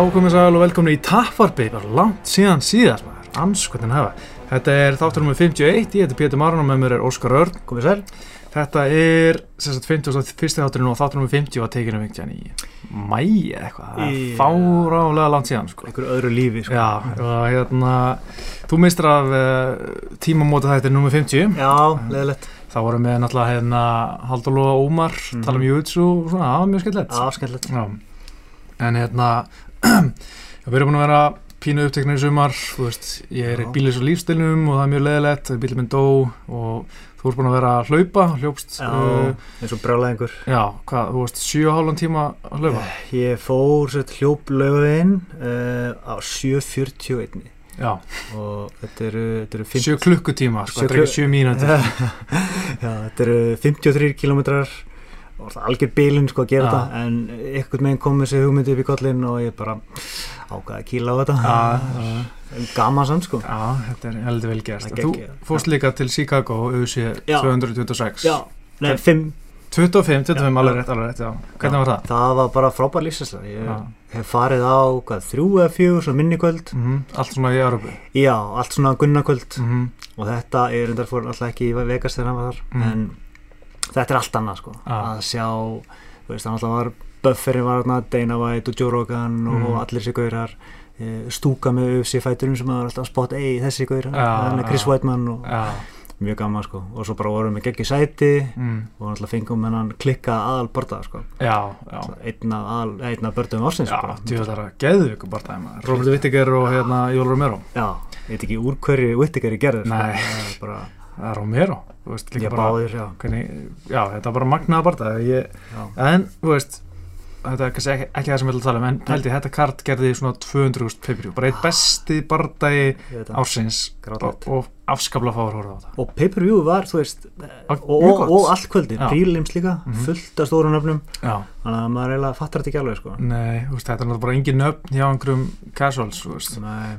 Já, komið sæl og velkomin í Tapparbi, bara langt síðan síðast maður, anskotin hafa. Þetta er þáttur nummer 51, ég heiti Pétur Marun og með mér er Óskar Örn. Komið sæl. Þetta er sem sagt 51. þátturinn og þáttur nummer 50 var tekinu vingtjan í mæi eða eitthvað, það er fárálega langt síðan sko. Einhver öðru lífi, sko. Já, og hérna, þú mistur af uh, tímamóta þetta er nummer 50. Já, leðilegt. Það voru með náttúrulega hérna Haldur Lóa Ómar, Mhm. tala um Júitsu og svona, það var mjög skemmtilegt. Já. Já, en hérna við erum búin að vera pínu uppteknir í sumar, þú veist, ég er í bílis og lífstilnum og það er mjög leðilegt, bílið minn dó og þú ert búin að vera að hlaupa, hljópst, uh, eins og brjálæðingur. já, hvað, þú veist, 7,5 tíma að hlaupa, Ég fór sett hljóp lögðin uh, á 7.41 já, og þetta eru, þetta eru 7 klukkutíma, sko, Sjö þetta er ekki 7 mínútur, Já, þetta eru 53 kilometrar og það er algjör bilinn sko að gera Já. þetta. En einhvern veginn kom þessi hugmyndi upp í kollin og ég bara ákvaði að kýla á þetta. Já, gaman samt sko. já, þetta er heldur vel er þú fórst líka til Chicago, Já. 226, Já, nei, 5 25, 25, Já, alveg já. rétt, alveg rétt, já, hvernig var það? Það var bara frábær lífsæsla Ég Já. hef farið á hvað, þrjú eða fjögur svo minni kvöld. Mm Allt svona í Európu, Já, allt svona gunnakvöld mm og þetta er endar fór alltaf ekki í Vegas þegar hann var þar. Mm. en þetta er allt annað sko. Já. að sjá, þú veist, hann alltaf var Bufferin var þarna, Dana White og Joe Rogan Mm. og allir þessi gaurar. Eh, stúka með UFC fæturum sem var alltaf að spotta ei þessi gaurar, þannig Chris. Whiteman og mjög gaman sko. Og svo bara vorum við geggi sæti mm, og alltaf fengum hennan klikka aðal barða sko. Já, já. einn af, aðal, einn af börnum ársins Já, djúðar að geðu ykkur bara dæma Robert Whittaker og hérna Jól Romero. Já, ég veit ekki úr hverju Whittaker í gerður Nei. það er bara, Það er Romero, veist ég báðir, já, hvernig, Já, þetta er bara magnaða já. En, þú veist Þetta er kannski ekki, það sem ætlum að tala um En held ég, þetta kart gerði svona 200.000 pay-per-view. Bara eitt besti bardagi ég það. ársins. Og, og afskapla fáur horfða á þetta og pay-per-view var, þú veist Var og, og, og allt kvöldin, Já. prílims líka Mhm. fullt af stóru nöfnum. Já, þannig að maður eiginlega fattar þetta ekki alveg sko. nei, veist, þetta er náttúrulega bara engin nöfn hjá einhverjum casuals,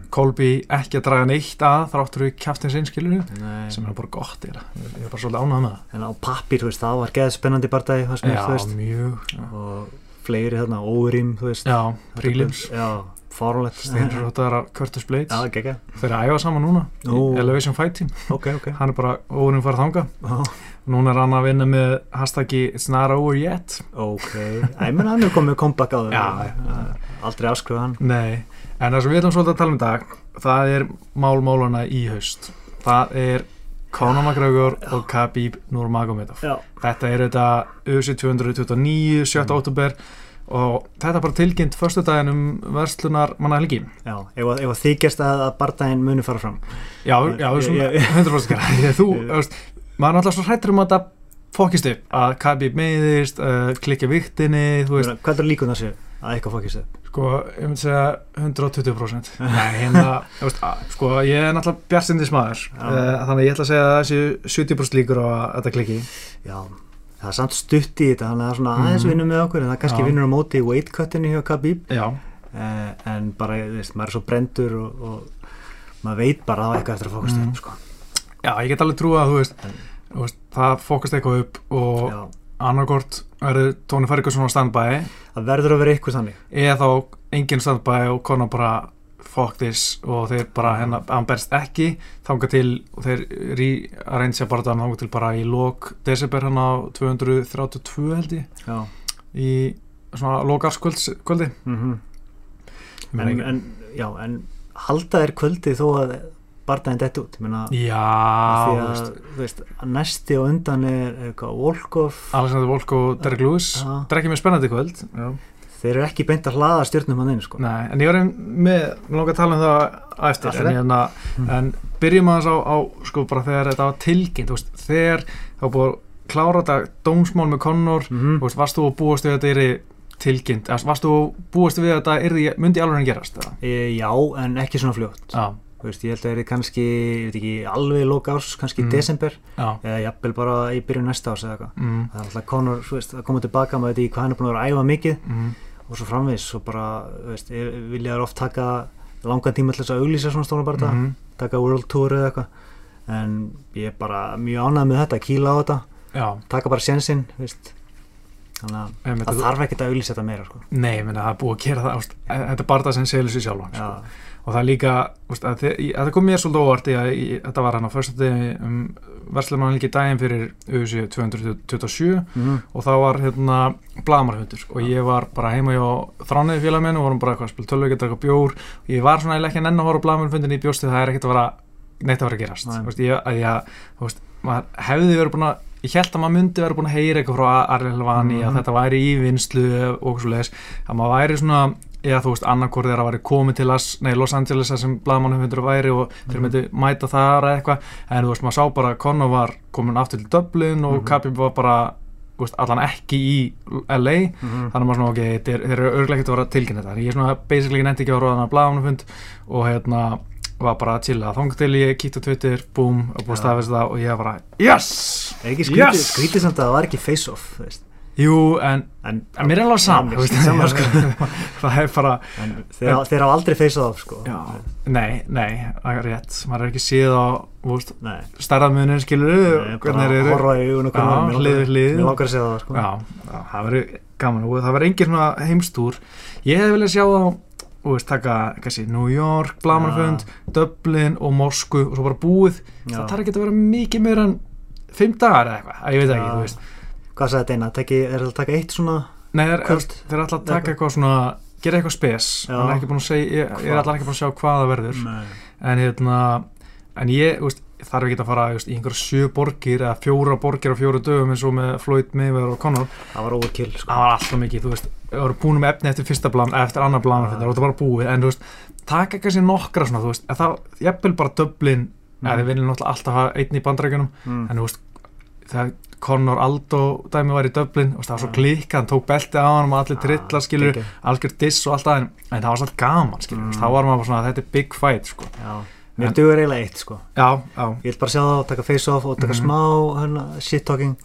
Colby ekki að draga neitt að þráttur við kjáftins einskilinu nei. sem er bara gott það ég er bara svolítið ánægð með en á pappir, það var geð spennandi bardagi það það já, mjög og fleiri þarna, órim, þú veist. Já Þetta prílims er- já, fáránlegt. Steinur Rótaðar af Curtis Blades. Já, gegga, þeir eru að æfa saman núna Nú. í Elevation Fight Team. Ok, ok. Hann er bara óurum farið þanga Ó, núna er hann að vinna með hashtaggi It's not over yet. Ok, ég menn hann er komið comeback á þau Já, já. aldrei afskruða hann. Nei, en það sem við ætlum svolítið að tala um í dag það er málmálana í haust. Það er Conor McGregor og Khabib Nurmagomedov. Já, Þetta er þetta UFC 229, 7. Mm. Og þetta er bara tilkynnt förstu daginn um verslunar manna helgi. já, ef, að- ef að að, að bardaginn muni fara fram Já, já, Ég- svona ég- 100% gera. Því að Þú, veist, maður er alltaf svo hrættur um að þetta fókist upp, að Khabib meiðist, uh, klikja viktinni, hvað er líkun þessu að eitthvað fókist upp sko, ég myndi segja 120%. Nei, hérna, veist, að, sko, ég er náttúrulega bjartindis maður, uh, þannig að ég ætla að segja að þessi 70% líkur á að þetta klikki. Já, það er samt stutt í þetta þannig að það er svona Mhm. aðeins vinnur með okkur en það kannski Já. vinnur á móti í weight cutinu hjá Khabib eh, en bara, þú veist, maður er svo brendur og, og maður veit bara að er eitthvað eftir að fókast Mhm. upp sko. já, ég get alveg trúið að, þú veist, þú veist það fókast eitthvað upp og annarkort verður Tóni Ferguson á standbæi það verður að vera eitthvað þannig eða þá engin standbæi og konar bara fuck this og þeir bara hérna, hann berst ekki þanga til og þeir rearrangea bara þannig þanga til bara í lok desember hann á 232 held ég. Já, í svona lokarskvöldi mm en, en, já, en halda þér kvöldi þó að bardaginn dett út? Meina, já, þú að, veist næsti og undan er Volkov Alexander Volk og Derek Lewis. Það er ekki mjög spennandi kvöld. Já. Þeir eru ekki beint að hlaða stjórnum hann inn sko. Nei, en ég var með, mér langar að tala um það eftir, en, hérna, Mm. en byrjum aðeins á, á sko bara þegar þetta var tilkynnt, þú veist, þegar þá búið að klára þetta dómsmál með Conor, mm þú veist, varst þú að búast við að þetta er tilkynnt, eða varst þú að búast við að þetta yrði, myndi alveg en gerast, e, Já, en ekki svona fljótt. Já, Þú veist, ég held að það er kannski, ég veit ekki, alveg í lóka árs, kannski í Mm. desember já, eða jafnvel bara í byrjun næsta árs eða eitthvað. mm, Það er alltaf Conor, þú veist, að koma tilbaka með þetta í hvað hann er búin að vera að æfa mikið. Mm, og svo framvis og bara, veist, ég- vilja þær oft taka langan tíma til þess að auglýsa svona stóna bara þetta, mm, taka World Tour eða eitthvað. En ég er bara mjög ánægð með þetta, kýla á þetta já, taka bara sjensinn, þú veist. Þannig að það þarf ekkert að auðlýsa þetta meira sko. Nei, ég meina, það er búið að gera það ást, þetta er bara það sem selur sér sjálf sko. Og það líka, úst, að í- þetta kom mér svolítið óvart í að þetta var hann á fyrstu degi um, verslumann líki daginn fyrir auðvitað 227 mm, og það var hérna blamarhundur og ég var bara heima hjá þrániði félag minn og vorum bara eitthvað að spila tölvögget eitthvað bjór. Og ég var svona ekki að nenn að horfa blamarhundin í bjósti það er ekkert að vera neitt að vera að gerast. Veist, ég, að ég, veist, hefði verið búin að ég held að maður myndi verið búin að heyra eitthvað frá Arli Helvani Mhm. að þetta væri í vinslu og svo leiðis að maður væri svona eða þú veist annarkor þegar að væri komið til Las, nei, Los Angeles sem blaðmannhundur væri og þeir Mhm. myndi mæta þar eitthvað en þú veist maður sá bara að Conor var komin aftur til Dublin og Mhm. Khabib var bara veist, allan ekki í LA mhm. þannig að maður svona ok, þeir, þeir eru örglega ekkert að vera tilkynna þetta ég er svona basically nefndi ekki að horfa á þannig blaðmannfund og hérna var bara að chilla þóng til ég kíkt á Twitter, boom og búið Já. staðfest það og ég var bara yes! Er ekki skrítið, Yes! skrítið samt að það var ekki face-off þú veist. Jú, en, en, en mér er alveg saman mér þú veist, finnst sama, sko. það er bara en þeir, á- þeir hafa aldrei face-off sko. já, nei, nei, það er rétt maður er ekki síð á stærðamunin skilur horfa í augun og hlið. Mér langar að segja það sko. já, já, það verður gaman og það verður svona heimstúr ég hef viljað sjá þá og veist, taka, kannski, New York, Blamarfund Dublin og Moskvu og svo bara búið Já. það þarf ekki að vera mikið meira en fimm dagar eða eitthvað, að ég veit ekki, þú veist Hvað sagði þetta eina? Teki, er það að taka eitt svona Nei, þeir, Kvöld. þeir ætla að taka eitthvað svona gera eitthvað spes, er ég, ég er alltaf ekki búin að sjá hvað það verður Nei. en hérna en ég, veist, þarf ekki að fara veist, í einhverja sjö borgir eða fjóra borgir á fjóru dögum eins og með Floyd Mayweather og Conor Það var overkill sko. það var alltaf mikið, þú veist, við vorum búin með efni eftir fyrsta plan, eftir annar plan Já. það var bara búið, en þú veist, taka kannski nokkra svona, þú veist, það, jafnvel bara Dublin, Mm. eða við viljum alltaf hafa einn í bandrækjunum, mm. en þú veist þegar Conor Aldo dæmi var í Dublin og það var svo klikka, hann tók belti á hann og allir trillar, skilur, geggjað. algjör diss og allt það, en, það var svolítið gaman, skilur, Mm. mm. þá var maður bara svona, þetta er big fight, sko, Já. Mér dugur eiginlega eitt sko. já, já, Ég vil bara sjá það og taka face-off og taka Mhm. smá hérna, shit-talking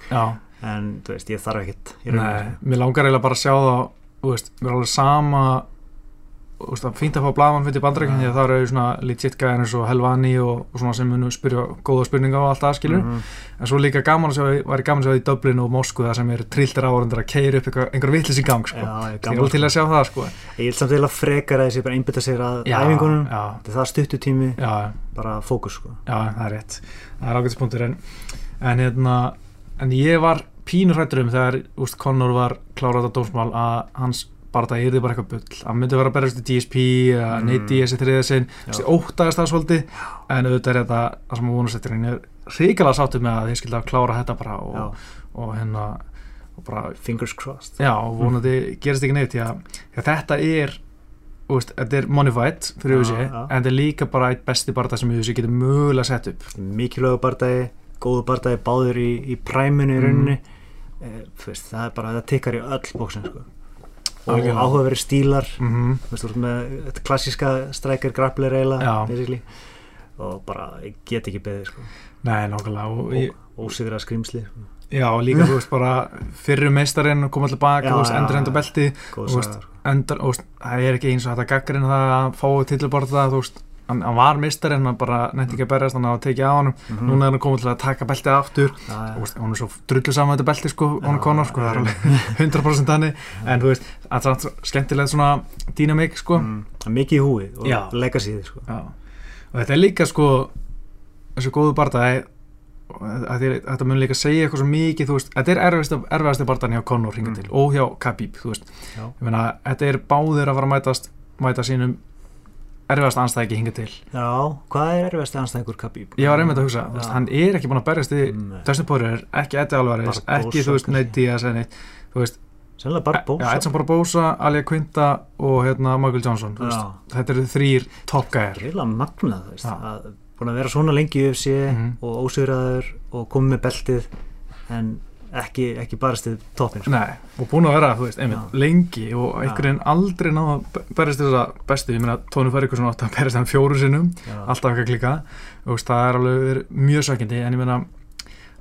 En þú veist, ég þarf rauninni, Nei, mér langar eiginlega bara að sjá það þú veist, mér er alveg sama þú veist, það er fínt að fá blaðmann fyrir bandrækinn því að það eru svona legit gæðan eins og Helvani og, og svona sem munu spyrja góða spurninga og allt það skilur Mhm. en svo líka gaman að sjá, væri gaman að sjá það í Dublin og Moskvu það sem eru trilltir áhundur að keira upp einhver, vitlis í gang sko. Ég er er alveg til að sjá það sko. Ég vil samt eiginlega frekar að þessi bara einbytta sér að æfingunum er það stuttu tími, já, bara fókus sko. já, það er rétt það er ágætspunktur en, en, hérna, en ég var pínur hrættur um þegar úst, Conor var klárað á dómsmál að hans bara það yrði bara eitthvað bull hann myndi vera að berjast í DSP eða Mm. Diaz í. Þessi óttaðist það svolítið en auðvitað er þetta það sem að ég er hrikalega sáttur með að þið skilja að klára þetta bara og, og hérna og bara, fingers crossed já, og vonandi gerist ekki neitt því að, að þetta er úst, þetta er money fight fyrir USA já. en þetta er líka bara eitt besti barða sem USA getur mögulega sett upp Mikilvægu bardagi, góðu bardagi báður í, í præminu í Mm. rauninni eh, þú veist, Það er bara, það tikkar í öll bóksin sko. Og Algjörlega. áhugaverið stílar mm þú ert með þetta klassíska strækir grappler eiginlega og bara, get ekki beðið sko. Nei, nákvæmlega og, ég, ósigra skrýmsli. Já, og líka, þú veist, bara fyrru meistarinn koma tilbaka, Já, þú veist, endur já. belti góð Þú veist, og það er ekki eins og þetta gaggarinn það að fáið titluborða, þú veist hann, hann var meistarinn, hann bara nefndi ekki að berjast hann að tekið á hann, Mhm. núna er hann komið til að taka beltið aftur, Já, já. og hann er svo drullu saman þetta belti, sko, hann er konar, sko, það er alveg 100% hann en þú veist, það er samt skemmtilegt svona dýnamik, sko Mm, mikið í húi og Já. legacy sko. Og þetta er líka sko þessu góðu barndagi að því, þetta mun líka segja eitthvað svo mikið veist, þetta er erfiðasti, erfiðasti barndagin hjá Conor Mm. og hjá Khabib veist, meina, þetta er báðir að fara að mætast, mæta sínum erfiðast anstæði hingað til Já, hvað er erfiðast anstæðingur Khabib? ég var einmitt að hugsa, Já. hann er ekki búin að berjast í Nei. Dustin Poirier, ekki Eddie Alvarez, Barbosa ekki þú veist. Nate Diaz þú veist, Sennilega bara bósa já, Edson Barbosa, Alia Quinta og hérna Michael Johnson, þetta eru þrýr toppgæðir Reyðlega magnað, þú veist, Já. að búin að vera svona lengi í UFC Mhm. og ósögraður og komið með beltið en ekki, ekki bara stið toppin sko. Nei, og búin að vera, þú veist, einmitt, Já. lengi og einhvern veginn aldrei náða að berist þessa bestu, ég meina, Tónu Ferguson átti að berist hann fjóru sinnum, Já. alltaf ekki að klika og veist, það er alveg mjög sökjandi en ég meina,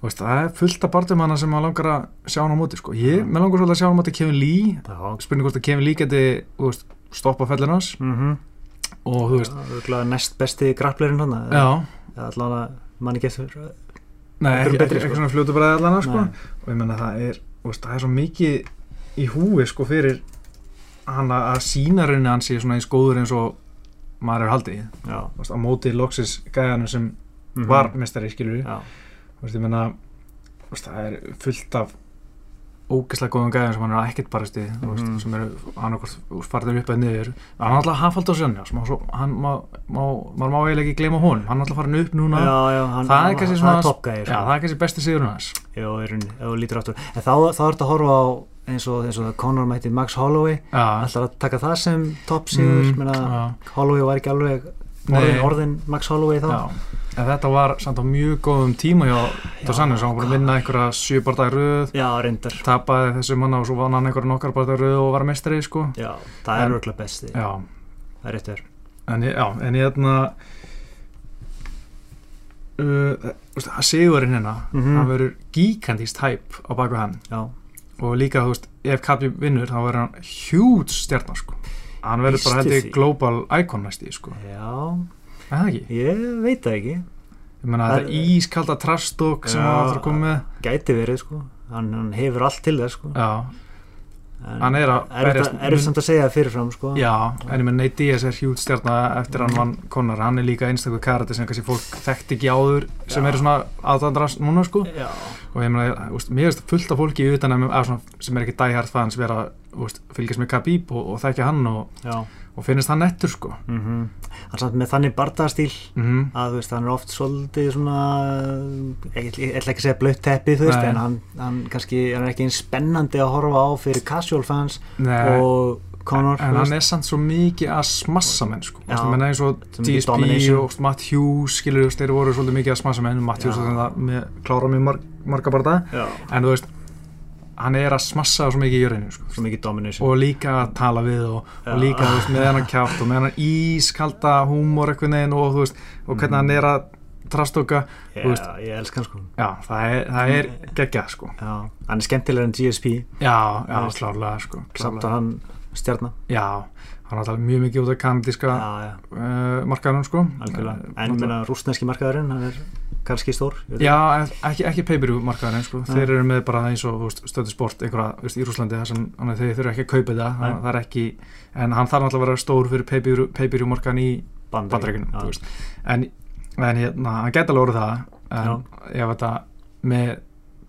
veist, það er fullt af barndum hana sem maður langar að sjá hann á móti sko. ég, Já. mér langar svolítið að sjá hann á móti Kevin Lee Já. spurning hvort að Kevin Lee geti, veist, stoppa fellinans Mhm. og þú veist, Örugglega næst besti grapplerinn hann já allavega mann ekki eftir Nei, ekki, betri, ekki, sko. svona fljótu bræði allan sko. Og ég menna það er, veist, það er svo mikið í húi sko fyrir hann að sína rauninni hann sé svona eins góður eins og maður er haldið Þú veist, á móti loksis gæðanum sem Mhm. var mestari skilur veist, ég menna það er fullt af ógeðslega góðum gæðum sem hann er ekkert barist í Mhm. sem eru annarkvort farðir upp eða niður. Hann er alltaf hafald á sjönja hann má, má, maður má eiginlega ekki gleyma honum. Hann er alltaf farin upp núna. Já, já hann, Það er kannski hann- svona- er Já, það er kannski besti áttur En þá, þá ertu að horfa á eins og, eins og Conor mætti Max Holloway. Ætlar að taka það sem topp sigur Mm, mm. Holloway var ekki alveg orðin, orðin Max Holloway þá En þetta var samt á mjög góðum tíma hjá Dos Anjos, hann var að vinna einhverja sjö barða í röð. Já, reyndar. Tapaði þessu manna og svo vann hann einhverja nokkar barða í röð og var mestari sko. Já, það er En- örgulega besti. Já, Það er rétt verð en ég, já, en ég hérna uh, veist, að sigurinn hérna Mhm. hann verður gíkandíst hæp á baku hann. Já, og líka, þú veist, ef Kapi vinnur þá verður hann hjút stjarnar sko. Hann verður bara Býstu held því? ég global icon næst í sko. Já, er það ekki? ég veit það ekki. Ég meina Það- þetta ískalda trastók sem hann ætlar að koma með. Gæti verið sko. Hann, hann hefur allt til þess sko. Já, en, hann er að Er þetta samt að segja það fyrirfram sko. Já, en ég menn Nate Diaz er hjút stjarnar eftir hann vann konar, hann er líka einstaklega karate sem kannski fólk þekkt ekki áður sem Já. eru svona aðdandrast núna sko. Já, og ég meina, úst, mér veist fullt af fólki utan að, að svona, sem er ekki diehard fans vera, úst, fylgjast með Khabib og, og þekkja hann og, já og finnist hann nettur sko. Mm Hann samt með þannig bardastíl mm að þú veist, hann er oft svolítið svona ég, ég, ég ætla ekki að segja blöytt teppið þú veist, Nei. en hann, hann kannski hann er ekki eins spennandi að horfa á fyrir casual fans Nei, og Conor en hann er samt svo mikið að smassa menn sko. Úst, menn eins og DSP domination. og Matt Hughes skilur, úst, þeir voru svolítið mikið að smassa menn. Matt Hughes er það með, klára mjög marg, marga Já. en þú veist, hann er að smassa svo mikið í jörðinu sko. Svo mikið domination. Og líka að tala við og, og líka veist, með hann kjátt og með hann ískalda húmor einhvern veginn og, veist, og hvernig hann er að trastóka veist. ég elska hann sko. Já, það er, það er geggjað sko. Já, hann er skemmtilegur en GSP já, já, klárlega sko samt að hann stjarnar já, hann var talað mjög mikið út af kanadíska Já, já, uh, markaðunum sko algjörlega Eh, En meina rústneski markaðurinn, hann er kannski stór ég veit Já, ekki, ekki pay-per-view markaðurinn sko. Þeir eru með bara eins og stöðu sport einhverja, í Rúslandi þar sem að þeir þurfa ekki að kaupa það, að það er ekki en hann þarf náttúrulega að vera stór fyrir pay-per-view pay markaðin í Já. veist. en, en hérna, hann geta alveg orðið það en ef þetta með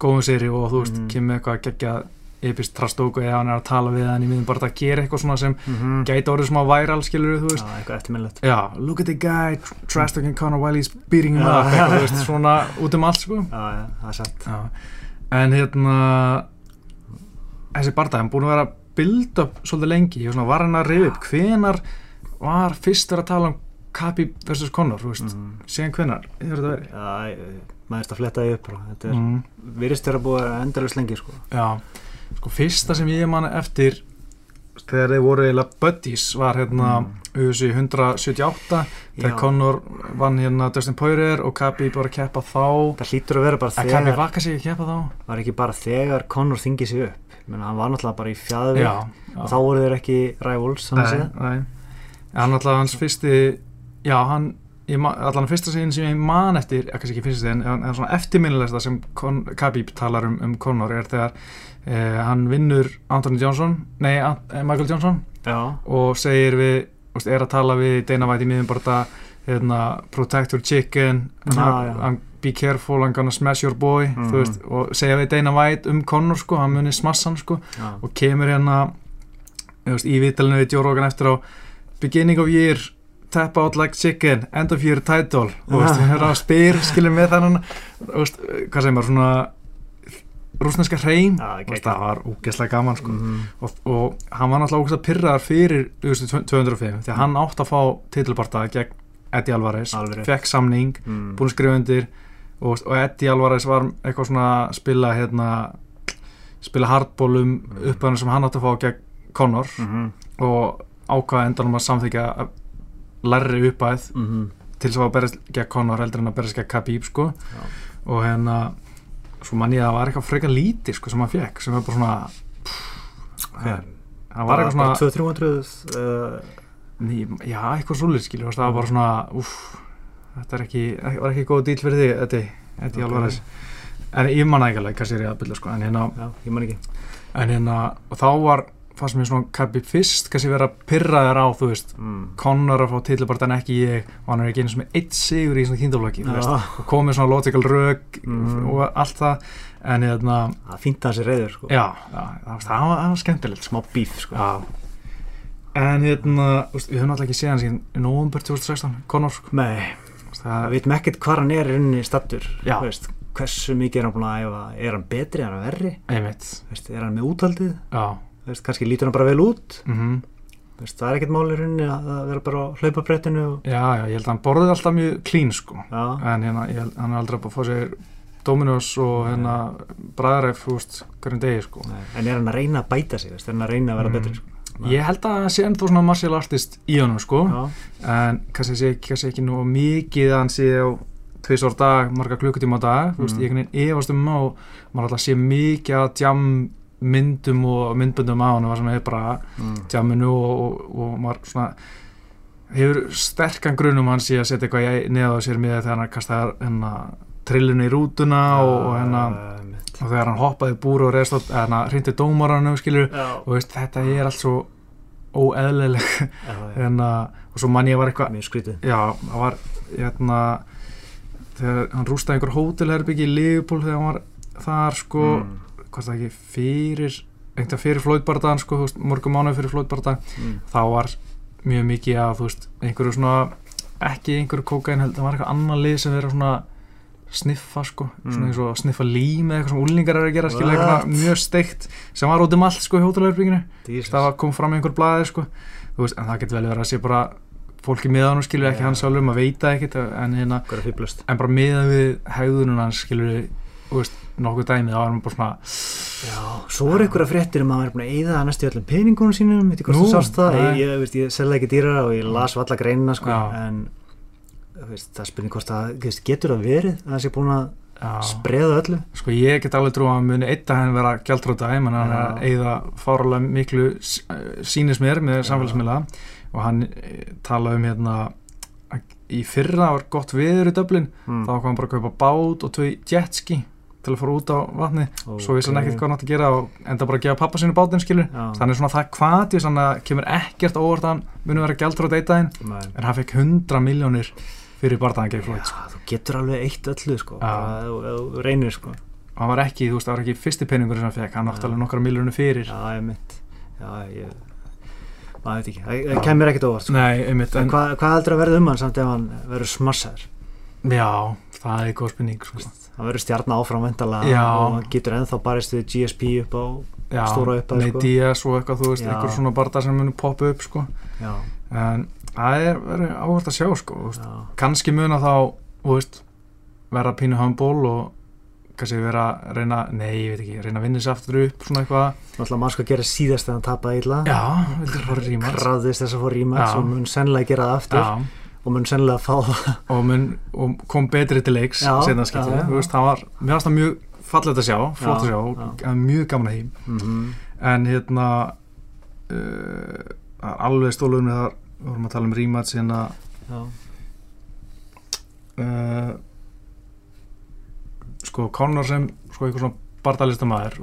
góðum séri og þú veist, Mhm. kemur eitthvað geggjað epist trastóku eða hann er að tala við hann í miðum bara að gera eitthvað svona sem Mhm. gæti orðið smá væral skilur þú veist Já, eitthvað eftirminnlegt Já, look at the guy trash talking Conor while he's beating him up eitthvað, þú veist, svona út um allt sko Já, já, það er satt Já. en hérna þessi barndæg, hann búin að vera að build up svolítið lengi, ég var hann að reyða upp hvenar var fyrst að tala um Kabi vs. Conor, þú veist Mhm. síðan hvenar, hefur þetta verið Já, maður erst að fletta því upp. Þetta er, mm. virðist vera búið endalust lengi sko. Já, sko fyrsta sem ég man eftir þegar þeir voru eiginlega buddies var hérna Mm. UFC 178 þegar. Conor vann hérna Dustin Poirier og Kabi bara að keppa þá Það hlýtur að vera bara að þegar vaka sig að keppa þá var ekki bara þegar Conor þingið sig upp Menna, hann var náttúrulega bara í já. og þá voru þeir ekki rivals þannig nei. hann alltaf hans fyrsti já, hann allan fyrsta sigin sem ég man eftir ekki fyrsta sigin, en, svona eftirminnilegsta sem Khabib talar um, um Conor er þegar eh, hann vinnur Anthony Johnson, nei, eh, Michael Johnson Já, og segir við, veist, er að tala við Dana White í miðum bara hérna, protect your chicken Já, hann, já. hann, be careful, I'm gonna smash your boy Mhm. þú veist, og segja við Dana White um Conor sko, hann muni smassa hann sko já, og kemur hérna veist, í vitalinu við Rogan eftir á beginning of year tap out like chicken, end of year title og hérna spyr, þannig og veist, hvað segir maður svona rúsneska Já, og geggjað. það var úgeslega gaman sko. Mhm. og, og hann var náttúrulega ógæslega pyrraðar fyrir UFC 205 því að hann átt að fá titilbarta gegn Eddie Alvarez fekk samning, Mm. búin að skrifa undir og, og Eddie Alvarez var eitthvað svona að spila hérna spila hardbólum Mm. upp að hann sem hann átt að fá gegn Conor Mhm. og ákvaða endanum að samþykja að lærri uppæð Mhm. til þess að berjast gegn Conor heldur en að berjast gegn Khabib sko og hérna svo man ég að það var eitthvað frekar lítið sko sem hann fekk sem var bara svona Hver? það var eitthvað svona 200-300 uh, já eitthvað svolít skilur það var bara svona uff, þetta ekki, var ekki góð dýl fyrir því þetta, þetta Ok. okay. alveg en ég manna ekki alveg, kannski er ég að byrja sko, en hérna, já, ég man ekki en hérna og þá var, fannst mér svona Kabi fyrst, kannski vera pyrraðar á, þú veist mm. Conor að fá titlubart en ekki ég og hann er ekki eins og með eitt sigur í svona kindaflokki Já. og komið svona logical rög Mhm. og allt það en hérna, það fínt að þessi reyður sko. já, já það, það, var, það skemmtilegt sko. smá bíf sko. já en þú veist, við höfum alltaf ekki séð hann síðan í november 2016, Conor sko. nei, það það, veitum ekkert hvað hann er inni stattur Já. veist, hversu mikið er hann búin að æfa er hann betri, er hann verri einmitt er hann með úthaldið já, veist, kannski lítur hann bara vel út. Mhm. Veist, það er ekkert máli runni að að vera bara á hlaupabrettinu og, Já, já, ég held að hann borðið alltaf mjög clean sko. Já, en hérna, held- hann er aldrei búið að fá sér Dominos og hérna bræðaræf, hverjum degi sko. Nei, en er hann að reyna að bæta sig veist, er hann að reyna að vera Mm. betri sko. Ég held að hann sé ennþá svona martial artist í honum sko. Já, en kannski sé kannski ekki nú mikið að hann sé á tveisvar dag, marga klukkutíma á dag. Þú veist, Mm. ég einhvern veginn efast um á maður alltaf sé mikið að jam myndum og myndbundum á hann sem er bara mm. jamminu og, og, og maður svona hefur sterkan grunum hann sé að setja eitthvað í- neða á sér með þegar hann kastaði hérna trillinu í rútuna og, og, einmitt. og þegar hann hoppaði búru og reyðst á hérna, hrindi dómaranum skilur já, og veist, þetta er allt svo óeðlileg hérna, og svo mann ég var eitthvað mjög skrítið já, það var hérna, þegar hann rústaði einhver hótelherbyggi í Liverpool þegar hann var þar sko, mm. Hvað það ekki fyrir einhvern fyrir flóitbardaðan sko, mörgum mánuð fyrir flóitbardaðan Mm. þá var mjög mikið að veist, einhverju svona ekki einhverju kókain held, það var eitthvað annan lið sem verið svona sniffa sko, svona Mm. eins og sniffa lím eða eitthvað sem úlingar er að gera, skilja eitthvað mjög steikt sem var út um allt sko í hótelherbygginu Jesus. það var- kom fram í einhver blaði sko veist, en það getur vel verið að sé bara fólki með hann skilur ekki Já. hann sjálfur, maður veit það ekkert en, hérna, en bara miðað við hegðunum hans skilur þú veist, nokkuð dæmið, það var hann bara svona Já, svo er einhverja fréttir um að maður er búin að eyða næstu í öllum peningunum sínum, veit ég hvort þú sást það ég, ég, veist, ég selða ekki dýra og ég las valla greinina sko, en veist, það er spurning hvort það getur það verið að það sé búin að spreða öllu? Sko ég get alveg trú að hann muni eitt að hann vera gjaldróta en hann er að eigða fáralega miklu s- eh, með samfélagsmiðla og hann eh, talaði um hérna að í fyrra var gott viður í Dublin mm. þá kom hann bara að kaupa bát og tvei jetski til að fara út á vatni svo vissi hann ekkert hvað hann átti að gera og enda bara að gefa pappa sinu bátinn skilur Já. þannig svona það kvati þannig að kemur ekkert á óvart að hann muni vera gjaldrót eitt daginn Nei. en hann fekk 100 miljónir fyrir barðaðan gegn Floyd sko. þú getur alveg eitt öllu sko, þú reynir sko hann var ekki, þú veist, það var ekki fyrsti peningur sem hann fekk, hann átti Já. alveg nokkra miljónir fyrir Já, ég mitt Já, ég maður veit ekki, það það kemur ekkert óvart sko. Nei, einmitt, en en, hvað, hvað heldur að verða um hann samt ef hann verður smassaður já, það er góð spurning sko. hann verður stjarn áfram vendala Já. og getur ennþá barist við GSP upp á já, Stóra upphæð, Nate sko. Diaz og eitthvað, þú veist, Já. einhver svona barða sem muni poppa upp, sko, en það er verið áhvert að sjá, sko, kannski muna þá, þú veist, vera pínu humble og kannski vera að reyna, nei, ég veit ekki, reyna að vinna sér aftur upp, svona eitthvað, náttúrulega maður sko að gera síðast þegar hann tapaði illa já, vildur fara rýma, krafðist þess að rímat Já. og mun sennilega gera það aftur já, og mun sennilega fá og, mun, og kom betri til leiks já, skiptið, þú veist, það var mér fannst það mjög fallegt að sjá, flott að Já, sjá mjög gaman að því mm en hérna uh, alveg stólunum við þar vorum að tala um rematch hérna. Já, uh, sko Conor sem sko einhver svona bardalistamæður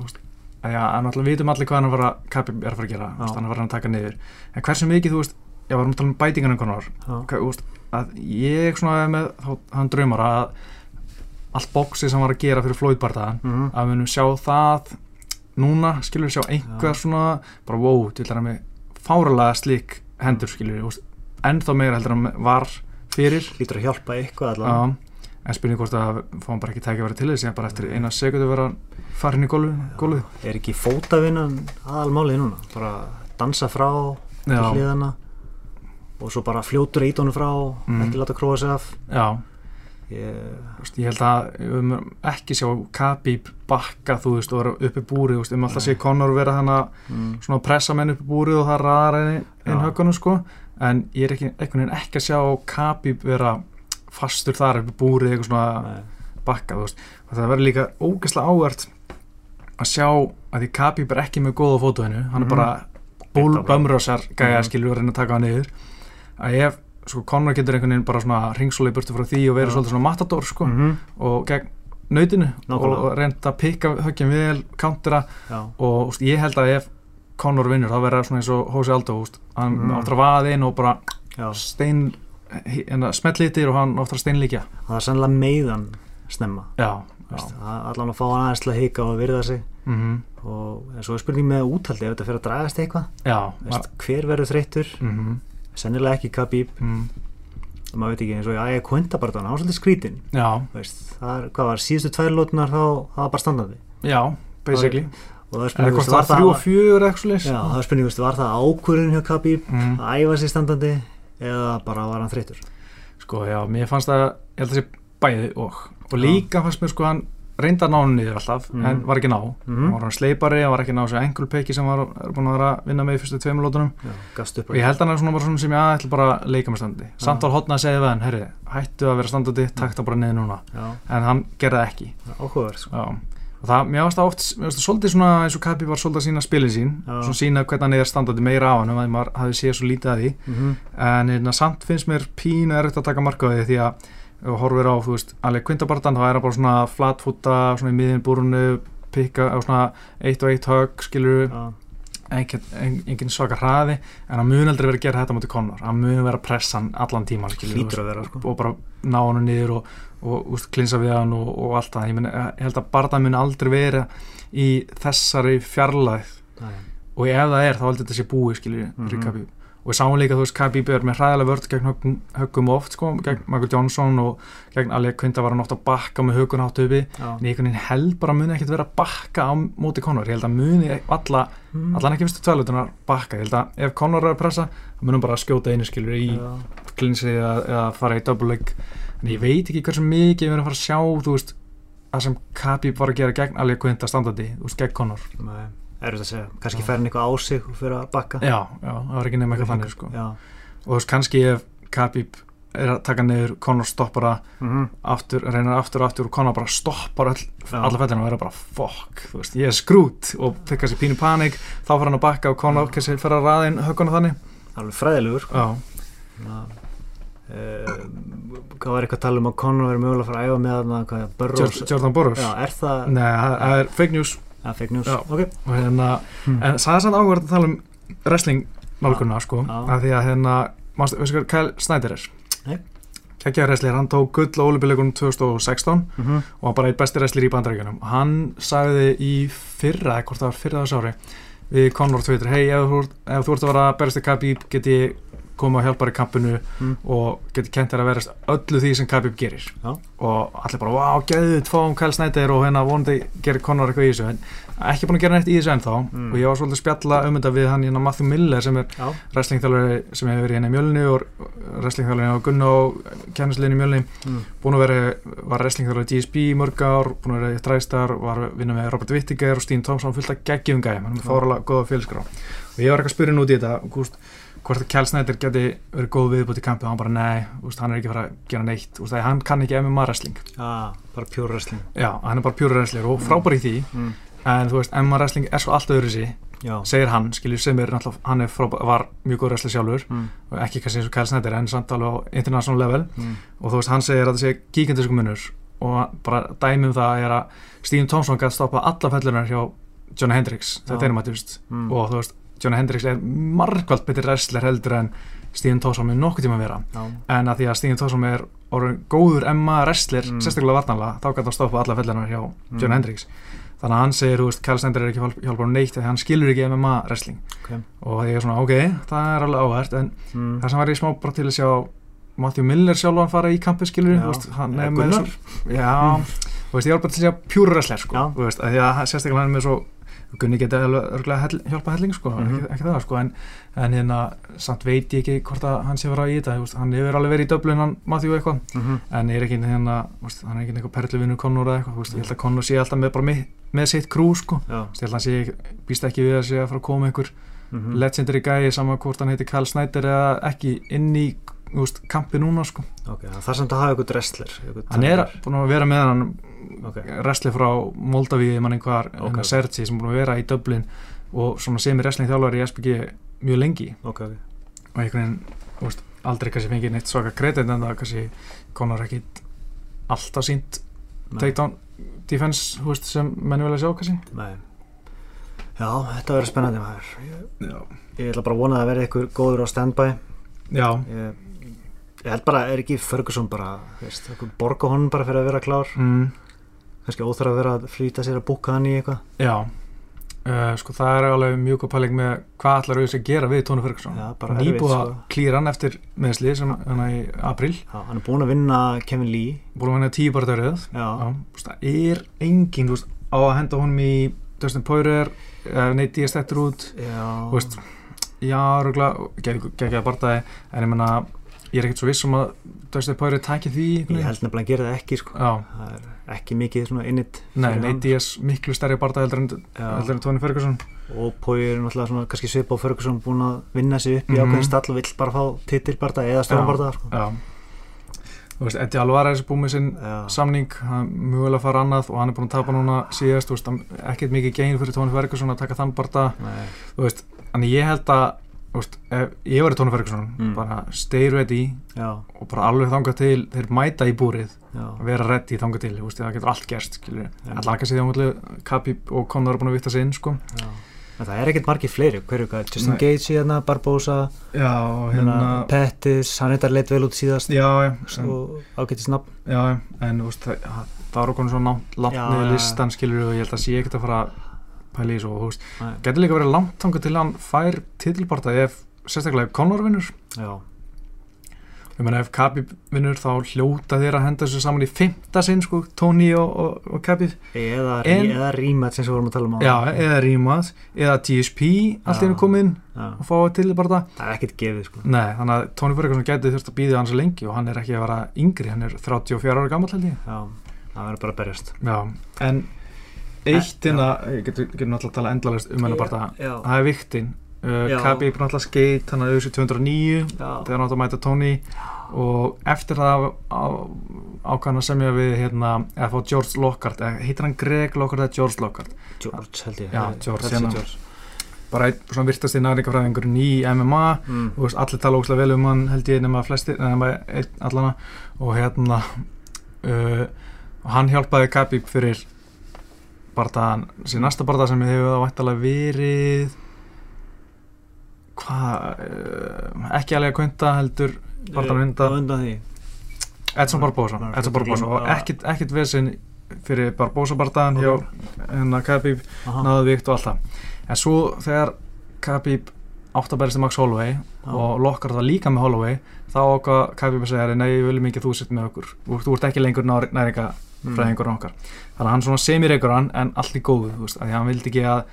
að já, en alltaf vitum allir hvað hann var að Kapi er að fara að gera, hann er að taka niður. En hversu mikið, þú veist, ég var að tala um bætingan um Conor þú veist, að ég svona er með hann draumar að allt bóksi sem var að gera fyrir Floyd-bardaðan mm að við munum sjá það núna, skilur við sjá einhver Já. svona, bara wow, til er með fáralega slík hendur, skilur við ennþá meira heldur hann var fyrir. Hlýtur að hjálpa eitthvað allavega. Já, en spurning hvort að fá hann bara ekki tækja verið til þess ég bara eftir eina sekundu vera farin í gólfið. er ekki fótavinnan aðalmálið núna? Bara dansa frá til hliðana og svo bara fljótur ít honum frá Mm. ekki láta króa sig af. Já, ég, ég held að munum ekki sjá Khabib bakka þú veist og vera uppi búrið, þú veist, um alltaf sé Conor vera að mm, svona pressa menn uppi búrið og það raðar einn höggunum sko. En ég er ekki, ekki að sjá Khabib vera fastur þar uppi búrið eitthvað svona nei, bakka þú veist, og það verður líka ógeðslega ávert að sjá að því Khabib er ekki með góða fótóinu, hann er Mhm. bara búl bömrösar gæja Mhm. skilur að reyna að taka hann niður að ef, sko, Conor getur einhvern veginn bara svona ringsóla í burtu frá því og verið Já. svolítið svona matador sko mhm, og gegn nautinu og, Nákvæmlega. og reynda að pikka höggja vel, countera já, og úst, ég held að ef Conor vinnur þá verður það svona eins og Aldo úst, hann Mm. áttur að vaða inn og bara já, stein hérna, smetlitir og hann áttur að steinlíkja. Það er sannlega meiðan snemma. Já, allan að fá hann aðeins til að hika og virða sig. Mm og en svo er spurning með úthaldi ef þetta fyrir að dragast eitthvað. Hver verður þreyttur, mm -hmm. Sennilega ekki Khabib. Mm, maður veit ekki eins og ég hann var svolítið skrítin. Veist, það er, hvað var, síðustu tvær lótunar þá, það var bara standandi já, basically. Og það er spurning, hvort veist, það var það, svoleiðis. já, það er spurning, veist, var það ákvörðin hjá Khabib mm. að æfa sig standandi eða bara var hann þreyttur? Sko, já, mér fannst það ég held að sé bæði og. Og líka fannst mér sko hann reynda að ná hann niður alltaf Mhm. en var ekki ná, Mhm. hann var hann sleipari hann var ekki ná þessu engulpeki sem var búin að vera að vinna með í fyrstu tveimur lótunum já, og ég held að hann er svona bara svona sem ég ætla bara að leika með standi samt var hotna að segja við hann, herri, hættu að vera standandi takk það bara niður núna, já, en hann gerði ekki áhugaverð sko. já. og það, mér varst það oft mér varst það svolítið svona eins og Kapi var svolítið að sína spilin sín Já. svona sína hvernig hann er standandi þú horfir á, þú veist, alveg kvindabartan þá er það bara svona flatfúta, svona í miðin búrunu pikka á svona eitt og eitt högg, skilur já, engin, en- engin svaka hraði en hann mun aldrei vera að gera þetta mútið Conor hann mun vera að pressa hann allan tíman skilur, vera, sko. og bara ná hann niður og, og úst, klinsa við hann og, og allt það ég, meni, ég held að barðan mun aldrei vera í þessari fjarlæð já, og ef það er þá heldur þetta sé búið skilur mm. -hmm. Og við sáum líka þú veist Khabib er með hræðilega vörð gegn höggum, oft sko, gegn Michael Johnson og gegn Alec Quinta var hann oft að bakka með högun átt uppi. En ég einhvern veginn held bara að muni ekkert vera að bakka á móti Conor, ég held að muni alla Mm. allan ekki fyrstu tvælutunar bakka. Ég held að ef Conor er að pressa þá munum bara að skjóta einu skilur í Já. klinsi eða, eða fara í double leg. En ég veit ekki hversu mikið við erum að fara að sjá þú veist það sem Khabib var að gera gegn Alec Quinta standandi, þú veist, gegn Conor. Nei, erfitt að segja, kannski fær hann eitthvað á sig og fyrir að bakka. Já, já, það var ekki nefn eitthvað þannig sko. og þú veist, kannski ef Khabib er að taka niður Conor stoppar það Mm aftur, reynar aftur og aftur og Conor bara stoppar all, alla fellina og er bara fuck, þú veist, ég er skrút og fyrir kannski pínu panik, þá fyrir hann að bakka og Conor kannski fyrir að raða inn högguna þannig. Alveg fræðilegur sko. uh, hvað var eitthvað að tala um að Conor verið mögulega að fara að æfa með Jor- Jordan Burroughs? Já, er það Nei, það er fake news ja, fake news Já. ok, og hérna, Hmm. en það er samt áhverð að tala um wrestling nálguna, sko Já. að því að hérna, veistu hvað Kyle Snyder er? Nei. Kækjaði wrestler, hann tók gull á olimpíuleikunum 2016 mm -hmm. og var bara eitt besti wrestler í bandaríkjunum og hann sagði í fyrra, hvort það var fyrra þess ári við Conor Twitter, hei, ef, þú ert- ef þú ert að vera í Khabib get ég koma og hjálpa þér í kampinu Mm. og get kent þér að verast öllu því sem Khabib gerir Já. og allir bara, wow, geðut, fáum Kyle Snyder og hérna vonandi gerir Conor eitthvað í þessu en ekki búin að gera neitt í þessu ennþá Mm. og ég var svolítið að spjalla um þetta við hann hérna Matthew Miller sem er já, wrestlingþjálfari sem hefur verið hérna í mjölni og wrestlingþjálfari á Gunn og kennislegin í mjölni mm. búin að vera, var wrestlingþjálfari í GSP í mörg ár, búin að vera í Træstar var að vinna með Robert Whittaker og Stín Thompson fullt að geggjum gæm, hann er Já. fáralega góða félskrá og ég var eitthvað að spyrja nút í þetta gúst, hvort að Kjell Snæder geti verið góð viðbútt í kampið og hann bara nei, úst, hann er ekki að fara að gera neitt. Úst, hann kann ekki MMA wrestling. Ah, bara pure wrestling. Já, hann er bara pure wrestler og frábær í því. Mm. en þú veist, MMA wrestling er svo allt öðru sí segir hann, skiljur sem er náttúrulega hann er frábær, var mjög góð wrestler sjálfur mm. og ekki kannski eins og Kjell Snæder en samt alveg á international level. Mm. og þú veist, hann segir að það sé gíkandisku munur og bara dæmi um það er að Stephen Thompson gæti stoppa alla fellunar hjá Johnny Hendricks, þetta er maður, þú veist og þú veist, Johnny Hendricks er margvalt betri wrestler heldur en Stephen Thompson með nokkuð tíma að vera já, en að því að Stephen Thompson er orðin góður MMA wrestler, Mm. sérstaklega vartanlega þá gæti hann stoppa alla fellunar hjá Mm. Hendricks þannig að hann segir, þú veist, Kjell Stender er ekki að hjálpa hann neitt því hann skilur ekki MMA wrestling ok og ég er svona, ok, það er alveg áhært en mm. það sem var ég smá bara til að sjá Matthew Miller sjálfan fara í kampið skilur Já. veist, hann er með svo, já, þú veist, ég var bara til að sjá pjúra wrestler sko, þú veist, að því að hann- sérstaklega hann er með svo Gunni geti alveg örgulega hell, hjálpa helling sko, Mhm. ekki, ekki það sko en, en hérna, samt veit ég ekki hvort að hann sé vera í þetta, hann hefur alveg verið í döblun hann Matthew eitthvað, Mm -hmm. en er ekki hérna, veist, hann er ekki eitthvað perluvinur Conor eða eitthvað, veist, ég held að Conor sé alltaf með bara með, með sitt krú sko, ég held að hann sé, býst ekki við að sé að fara að koma einhver mm -hmm. legendary gæi saman hvort hann heiti Karl Snyder eða ekki inn í veist, kampi núna sko. ok, það er samt að hafa wrestler eitthvað hann er búin að vera með hann Ok. wrestli frá Moldavíði mann einhver Ok. okay. Sergi sem búin að vera í Dublin og svona sem er wrestling þjálfari í SPG mjög lengi ok, ok og einhvern veginn aldrei kannski fengið neitt svaka kredit en það kannski konar ekki alltaf sínt takedown defense veist, sem menn vilja sjá kannski Nei. Já, þetta verður spennandi maður. Ég, ég ætla bara að vona að verði eitthvað góður á standby. já, Ég, ég held bara, er ekki Ferguson bara, borga honum bara fyrir að vera klár. mm, Kannski óþar að vera að flýta sér að búka hann í eitthvað. já. Uh, sko það er alveg mjög góð pæling með hvað allar auðvitað að gera við Tóni Ferguson nýbúið að klýra hann eftir meðsli sem hann í april Já, hann er búin að vinna Kevin Lee. búin að hann tíu bara dörrið það er engin þú veist, á að henda honum í Dustin Poirier uh, Nate Diaz þetta út já. já, rögla geggjaði barndagi, en ég menna ég er ekkert svo viss um að Dustin Poirier tæki því Ég held nefnilega að gera það ekki, sko. Ekki mikið svona innit. nei, Nate. Diaz miklu stærri barndagi heldur en, heldur en Tony Ferguson og Pói er náttúrulega svona kannski svipa á Ferguson búin að vinna sig upp í Mhm. ákveðin stall og vill bara fá titilbarta eða stórbarta sko. já þú veist, Eddie Alvarez er búið með sinn Já. samning, hann mögulega fara annað og hann er búin að tapa núna síðast þú veist, ekkert mikið gein fyrir Tony Ferguson að taka þann barnda Nei. þú veist, þannig ég held að veist, ef ég var í Ferguson Mm. bara stay ready Já, og bara alveg þangað til þeir mæta í búrið að vera ready þangað til, veist, það getur allt gerst Já. allan ekki að Kapi og Conor er búin að vita sig inn sko það er ekkert margir fleiri, hverju Justin. Gates hérna, Barbosa, já, hérna, Pettis, hann eitthvað leitt vel út síðast já, og ágættist nafn. já, en það, það var okkur svo niður já. listan skilur og ég held að sé ekkert að fara að pæla í svo, þú veist, getur líka verið langt þangað til hann fær titilbarta ef sérstaklega ef Conor vinnur Já, ég meina ef Kabi vinnur þá hljóta þeir að henda þessu saman í fymta sinn sko, Tony og, og, og Kabi eða, eða eins og við vorum að tala um á. já, eða Rímað, eða TSP allt einu komið inn og fá titilbarta Það er ekkert gefið, sko. Nei, þannig að Tony Ferguson gæti þurft að býða hans lengi og hann er ekki að vera yngri, hann er 34 ára gammal held ég. Já, það verður bara að berjast. Já, en eitt að, ég getur náttúrulega að tala endalist um hennar bara, Já, það er viktin. Uh. Kabi er náttúrulega skeitt, hann er auðvitað 209 já, þegar hann átt að mæta Tony og eftir það ákvæðan að semja við hérna, eða fá George Lockhart, eða heitir hann Greg Lockhart eða George Lockhart, George held ég. Já, George, hérna. George. bara einn svona virtasti næringafræðingurinn í MMA Mm. veist, allir tala óslega vel um hann held ég nema flestir, nema einn allana og hérna uh, og hann hjálpaði Khabib fyrir bardaðan, síðan næsta bardaðan sem hefur það vættalega verið hvað uh, ekki alveg að kvönda heldur bardaðan Á undan. Edson Barbosa, Edson Barbosa. og ekkit, ekkit vesinn fyrir Barbosa bardaðan hjá hérna Khabib náðu vikt og allt það. En svo þegar Khabib átt að berist í Max Holloway Já. og lokkar það líka með Holloway þá ákvað Khabib að segja nei, viljum ekki að þú sitt með okkur. Þú ert ekki lengur næringa Mm. fræðingur okkar þannig að hann svona semireikur hann en allt í góðu þú veist, af því að hann vildi ekki að,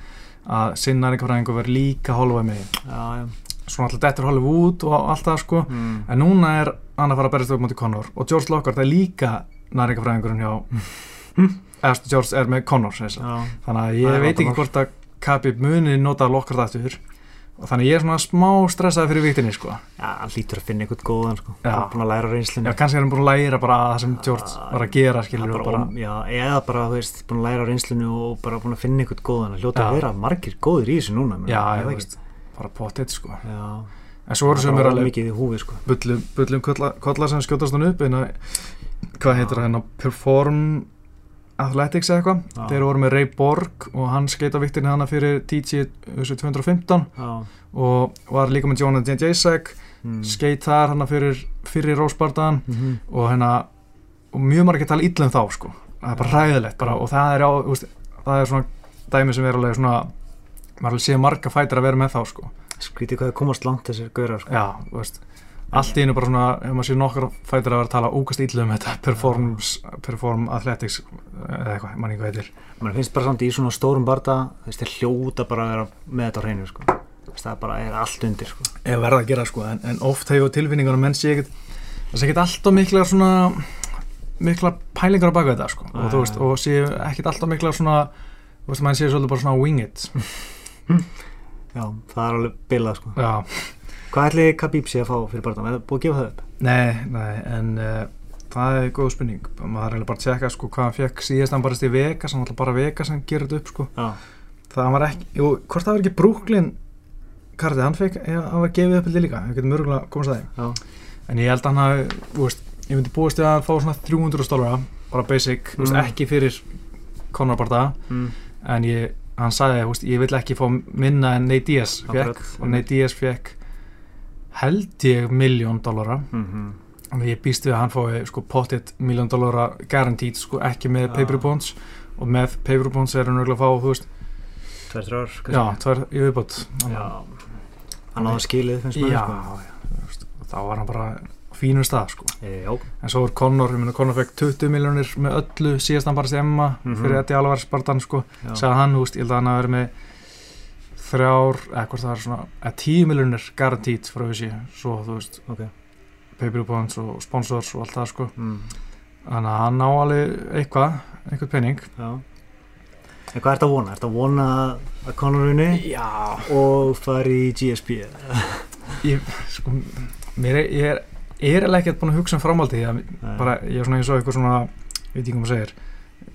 að sinn næringa fræðingur verði líka Holloway með já. svona alltaf dettur Hollywood og allt það sko Mm. en núna er hann að fara að berist upp mútið Conor og George Lockhart er líka næringa fræðingurinn hjá eða stu, George er með. Já, þannig að ég veit ekki hvort að Khabib muni nota Lockhart aftur þannig ég er svona smá stressaði fyrir viktinni sko já, hann lítur að finna eitthvað góðan sko. Já. Hann er búin að læra reynslunni Já, kannski er hann búin að læra bara það sem George var að gera, skilur bara, bara, já, eða bara, þú veist, búin að læra reynslunni og bara búin að finna eitthvað góðan að hljóta Já. að vera margir góðir í þessu núna já, ég veist, bara potið, sko. Já, En svo eru sem er er alveg mikið í húfi sko. bullum, bullum kolla, kolla sem skjótast hann upp en að, hvað heitir það hérna, Perform Athletics eða eitthvað. Já. Þeir voru með Ray Borg og hann skeit á viktinni hana fyrir TG þessu 215 Já, og var líka með Jonathan Jacek, mm. skeit þar hana fyrir, fyrir Rósbardaðan Mhm. og hérna og mjög margir tala illa um þá sko það er bara ræðilegt bara og það er á veist, það er svona dæmi sem er alveg svona maður sé marga fætir að vera með þá sko Skrítið hvað það komast langt þessir gaurar sko. já, þú veist allt í einu bara svona, ef maður sé nokkar fætir að vera að tala ógast illa um þetta performs, perform athletics eða eitthvað, mann ekki hvað heitir Man finnst bara samt í svona stórum barda þess þeir hljóta bara að vera með þetta á hreinu sko. Það bara er allt undir sko. ef verða að gera sko, en, en oft hefur tilfinningunum menn sé ekkert það sé ekkert alltaf mikla svona mikla pælingar á baka þetta sko og þú veist, og sé ekkert alltaf mikla svona þú veist, mann sé svolítið bara svona wing it Já, það er alveg bilað sko. já, Hvað ætli Khabib sé að fá fyrir barndan? Er það búið að gefa það upp? Nei, nei, en uh, það er góð spurning. Maður er eiginlega bara að tjekka sko hvað hann fekk síðast hann barist í Vegas, hann var bara Vegas hann þetta upp sko, Já, það var ekki jú, hvort það var ekki Brooklyn kartið, hann fekk, já, hann var gefið upp ég líka, við getum örgulega komast að því. Já, en ég held að hann hafi, þú veist, ég myndi búist að fá svona 300 stólara bara basic, þú veist, Mm. ekki fyrir Conor Barda. Mm. en ég, hann sagði, veist, ég vill ekki fá minna en Nate Diaz fekk og Nate Diaz fekk held ég miljón dollara. Mm og ég býst við að hann fái sko pottitt miljón dollara guaranteed sko ekki með Já. paper bonds og með paper bonds er hann örgulega að fá þú veist, Tvær, þrjár já, tvær í viðbót. Já. Hann áða skilið finnst já, mér já, sko. og þá var hann bara á fínum stað sko. E, Já, en svo er Conor, ég meina Conor fekk 20 miljónir með öllu síðast hann bara stemma Mhm. fyrir Eddie Alvarez barðan sko. Já. sagði hann, þú veist, ég held að hann hafi verið með þrjár, eða hvort það er svona eða 10 miljónir guaranteed frá þessi svo, þú veist, Ok. paper bonds og sponsors og allt það sko. Mm. þannig að hann á alveg eitthvað einhvern penning Já. En hvað ert að vona? Ert að vona að Conor unni já, og fari í GSP? ég, sko mér er, ég er, ég er ekkert búin að hugsa um framhaldi ég, bara, ég er svona eins og eitthvað svona ég veit ekki hvað maður segir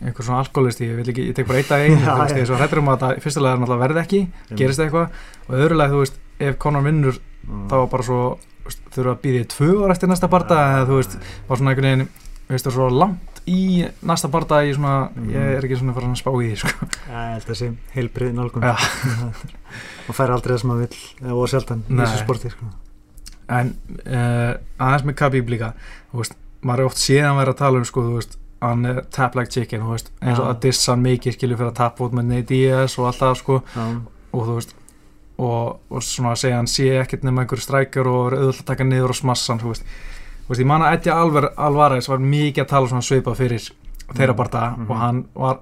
einhver svona alkoholisti, ég vil ekki, ég tek bara eitt að einu þú veist, ég er svo hrættur um að það fyrstulega er náttúrulega verði ekki, gerist eitthvað og öðrulega, þú veist, ef Conor vinnur mm. þá var bara svo, þú þurfa að býða í tvö ára eftir næsta barda, eða þú veist var svona einhvern veginn, þú veist, það er svo langt í næsta barda, ég svona Mhm. ég er ekki svona að fara að spá í því, sko Já, ég held að sé heilbrið nálgun Já. og fær aldrei það sem maður eða og sjaldan í þessu sporti sko. en uh, aðeins með Khabib líka þú veist, maður er oft séðan verið að tala um sko, þú veist, hann er tap like chicken veist, eins og Já. að dissa hann mikið skilur fyrir að tappa út með Nate Diaz og allt það sko, Já, og þú veist og, og svona að segja hann sé ekkert nema einhver strækjar og er auðvitað að taka niður og smassa hann, þú veist, þú veist ég man að Eddie Alvar, Alvarez var mikið að tala svona svipað fyrir þeirra Mhm. barða Mhm. og hann var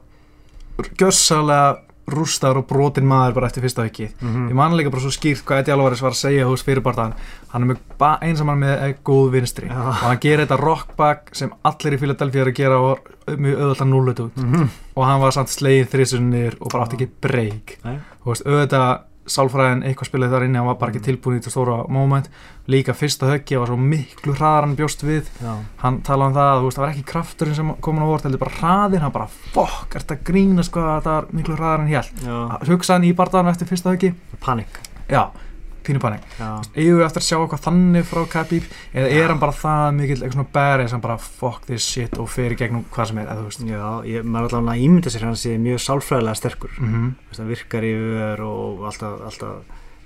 gjössalega rústar og brotin maður bara eftir fyrsta vikið Mhm. ég man líka bara svo skýrt hvað Eddie Alvarez var að segja hús fyrir barðan hann er með einsamann með eh, góð vinstri Já. og hann gerir þetta rockback sem allir í Philadelphia eru að gera og mjög auðvitað núlut út Mhm. og hann var samt slegin þrisunnir og bara átti ekki breyk auðvitað sálfræðin eitthvað spilaði þar inni hann var bara ekki tilbúin í þetta stóra moment. Líka fyrsta höggi var svo miklu hraðar hann bjóst við. Já. hann talaði um það að veist það var ekki krafturinn sem kom hann á vort heldur bara hraðin hann bara fokk ert að grína sko að þetta var miklu hraðar en hér Já. hugsaði hann í barðan eftir fyrsta höggi Panik. Já pínu panik Já. eigum við eftir að sjá eitthvað þannig frá Khabib eða er hann bara það mikill eitthvað svona bæri sem bara fuck this shit og fer í gegnum hvað sem er eða þú veist Já, ég, maður er allavega að ímynda sér hann sé mjög sálfræðilega sterkur mm -hmm. Hann virkar yfir og alltaf, alltaf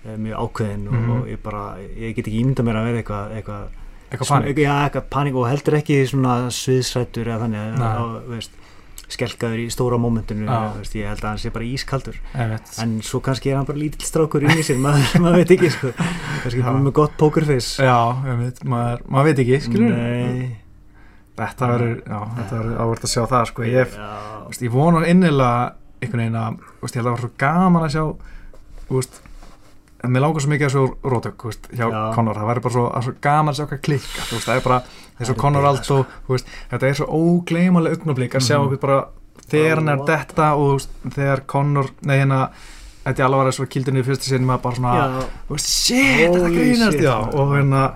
eh, mjög ákveðin Mhm. og ég bara, ég get ekki ímynda mér að vera eitthvað eitthvað, eitthvað svona- panik já, eitthvað panik og heldur ekki svona sviðsrættur eða þannig Nei. að, veist, skelkaður í stóra mómentinu ég held að hann sé bara ískaldur. En svo kannski er hann bara lítill strákur í sér maður, maður veit ekki sko. kannski bara með gott pokerface. Já, einmitt, maður, maður veit ekki þetta verður, áverð að sjá það sko, ég, veist, ég vonar innilega einhvern veginn að, veist, ég held að það var svo gaman að sjá, þú veist en mér langar svo mikið að svo rótök, hjá Já. Conor, það væri bara svo, svo gaman að sjá hvað klikka, það er bara eins og Það er Conor Aldo, þú veist, þetta er svo ógleymalega augnablík að sjá Mhm. okkur bara þegar hann er detta og þegar Conor, nei hérna Þetta er alveg að svo kildinni í fyrsta sinni með bara svona, shit, þetta grínast, já, maður. og hérna,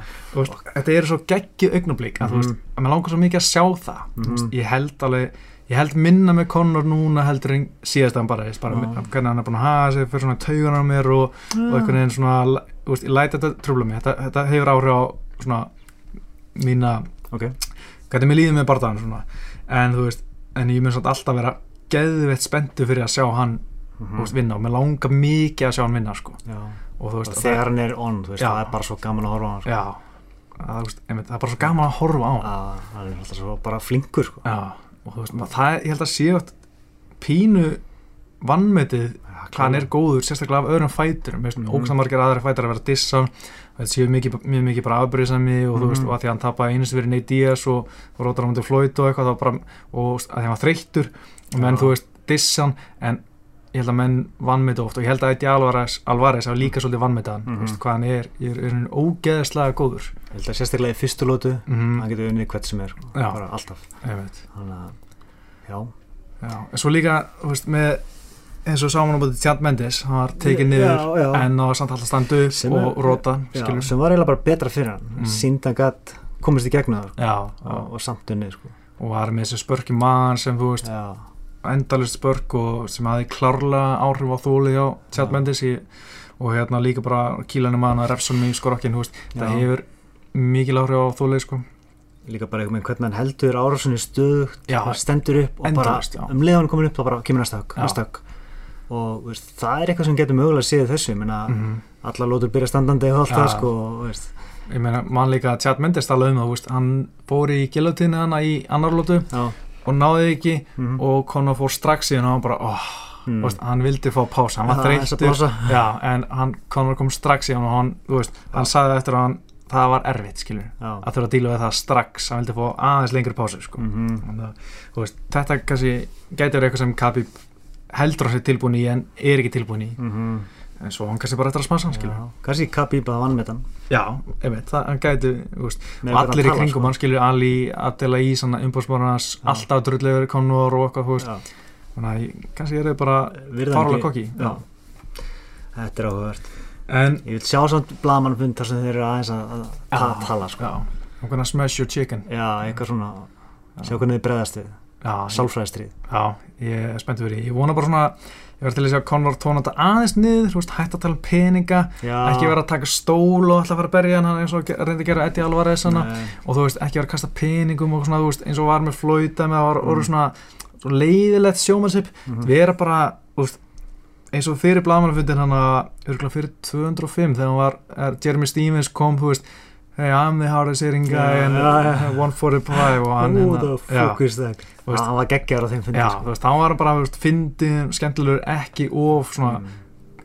þetta er svo geggið augnablík, að Mhm. að mér langar svo mikið að sjá það, Mhm. ég held alveg, ég held minna með Conor núna heldur en síðast að hann bara, veist, bara Já. hvernig hann er búin að hafa sig fyrir svona taugunar á mér og, og einhvern veginn svona, ég læti þetta trúbla mig, þetta, þetta hefur áhrif á svona mína, ok hvernig mér líður með barðan svona, en þú veist, en ég mun samt alltaf vera geðveitt spenntu fyrir að sjá hann, Mhm. þú veist, vinna og mér langar mikið að sjá hann vinna, sko, Já. og þú og veist, þegar hann er on, þú veist, Já. það er bara svo gaman að horfa á hann sko. já, að, þú veist, einmitt, það er bara svo gaman að horfa á hann, að hann er alltaf svo bara flinkur sko. já, og þú veist, maður, það, er- ég held að sé oft pínu vannmetið hvað hann er góður, sérstaklega af öðrum fæturum veist, mm. Mhm. ógst að margir aðra fætur að vera dissa þetta séu mikið, mjög mikið bara afbyrðisami og þú veist, Mhm. og að því að hann tapaði einu sem verið Nate Diaz og, og rótar hann til Floyd og eitthvað, bara, og að því að hann var þreyttur og menn, Já. þú veist, dissa hann en ég held að menn vannmeta oft og ég held að Eddie Alvarez, hafa líka svolítið vannmeta hann, Mhm. þú veist, hvað hann er ég er, er hann ógeðslega góður ég held að sérstaklega í fyrstu lótu mm hann getur unnið hvert sem er, sko. Já. bara alltaf -hmm. þannig að, já Já, en svo líka, þú veist, með eins og sáum hann á búið Tjant Mendes hann var tekið niður Já, já. en náða samt alltaf standu Sem og er- róta, Já, sem var eiginlega bara betra fyrir hann Mm. sínd hann gætt komist í gegnum það og, og samt unnið sko. og var með þessi spörki mann sem þú veist, endalist spörk og sem hafði klárlega áhrif á þólið á Tjant. Mendes í, og hérna líka bara kílanum mann að refsunum í skorokkin, það hefur mikil áhrif á þólið, sko líka bara einhvern veginn hvernig hann heldur árásunni stöðugt Já, og stendur upp og endalaust, já. bara um leiðan komin upp þá bara kemur næsta högg og veist, það er eitthvað sem getur mögulega séð þessu, ég meina Mhm. allar lótur byrja standandi og allt það sko og, veist, ég meina, mann líka að Chad Mendes tala um það, hann fór í gilotinu hana í annar lótu já, og náði ekki mhm, og Conor fór strax í hann og hann bara, oh, mm. veist, hann vildi fá pása, hann var að já, en hann, Conor kom strax í hann og hann, veist, hann sagði eftir að hann það var erfitt, skilur, já, að þurfa að díla við það strax, hann vildi fá aðeins lengri pásu, sko. Að, veist, þetta kannski gæti verið eitthvað sem Khabib heldur á sig tilbúin í en er ekki tilbúin í. Mhm. En svo hann kannski bara eftir að smasa hann, skilur Já, kannski Khabib að vann með hann. Já, það veist Með og hvernig allir í kringum sko. hann skilur Ali, Adela Í, svona umbúrsmórnars Já. alltaf drullegur Conor og Já, að ég- kannski er þau bara fárlega kokki já. Þetta er áhugavert. En, Ég vil sjá samt blamanfund þar sem þeir eru aðeins að, að ta tala sko. já, smash your chicken. Já, eitthvað svona. Sjá hvernig þið bregðast við. Já, Sálfræðistrið já, ég er spenntið fyrir ég vona bara svona, ég verð til að sjá Conor tóna þetta aðeins niður, veist, hætt að tala um peninga Já. ekki vera að taka stól og alltaf fara að berja hann eins og reyndi að gera Eddie Alvarez og þú veist, ekki vera að kasta peningum og svona, þú veist, eins og var með flöyta með að var, Mm. svona, svona leiðilegt sjómanship, Mhm. vera bara þú veist, eins og fyrir blagamannafundin hann að, fyrir 205 þegar hann var, er, Jeremy Stevens kom, þú veist hey, I'm the hardest hitting guy Já, and já, já. one for the pie Who hérna- the fuck is that? Hann var geggjar á þeim fundi já, sko. hann var bara, fyndin skemmtilegur, ekki of svona,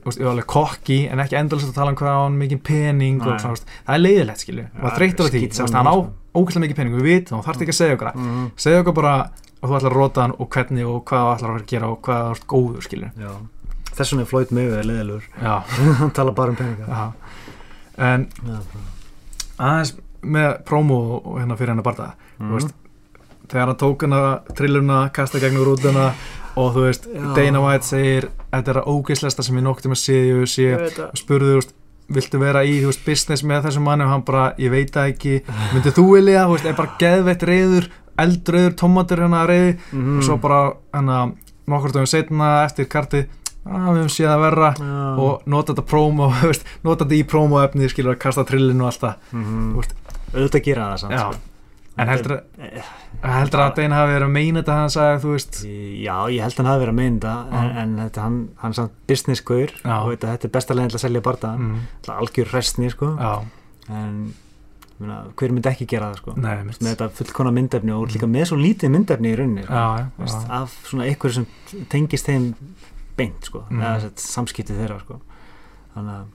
Mm. kokki en ekki endalist að tala um hvað hann mikið pening og svona, það er leiðilegt, skilju maður þreytur á því, hann á ógæslega mikið pening, við vitum, þú þarft ekki að segja okkar Mhm. segja okkur bara að þú ætlar að rota hann og hvernig og hvað þú ætlar að vera að gera og hvað þú ert góður, skilju. Þess vegna er Floyd Mayweather leðilegur já, Hann tala bara um peninga. Já. En aðeins með prómó og hérna fyrir hennar barða þú veist, þegar hann tók hana trilluna, kasta gegnum rútuna og þú veist, Já. Dana White segir þetta er að ógeðslegasta sem ég nokkuð með veit það. spurðu, þú veist viltu vera í, þú veist, business með þessum manni? Og hann bara, ég veit það ekki, myndið þú vilja? Þú veist, er bara geðveitt reyður eldröður, tómatur hérna reyði Mhm. og svo bara, hérna, nokkur tóðum setna eftir karti, að við höfum séð að verra Já. og nota þetta prómo, þú veist, nota þetta í prómoefni skilur að kasta trillinu og allt það Mhm. Þú veist, Auðvitað gera það samt sko. en heldur, Eh, heldur að Dana hafi verið að meina þetta hann sagði, þú veist Já, ég held að hann hafi verið að meina þetta en, en þetta, hann, hann er samt business gaur Já. og veit þetta er besta leginn til að selja bardaðan mm, mm. algjör restni sko já, en meina, hver myndi ekki gera það sko nei, með þetta fullkona myndefni og líka með svo lítið myndefni í rauninni sko. já, já, já, af svona einhverju sem tengist þeim beint sko, Mm. eða samskiptið þeirra sko. Þannig að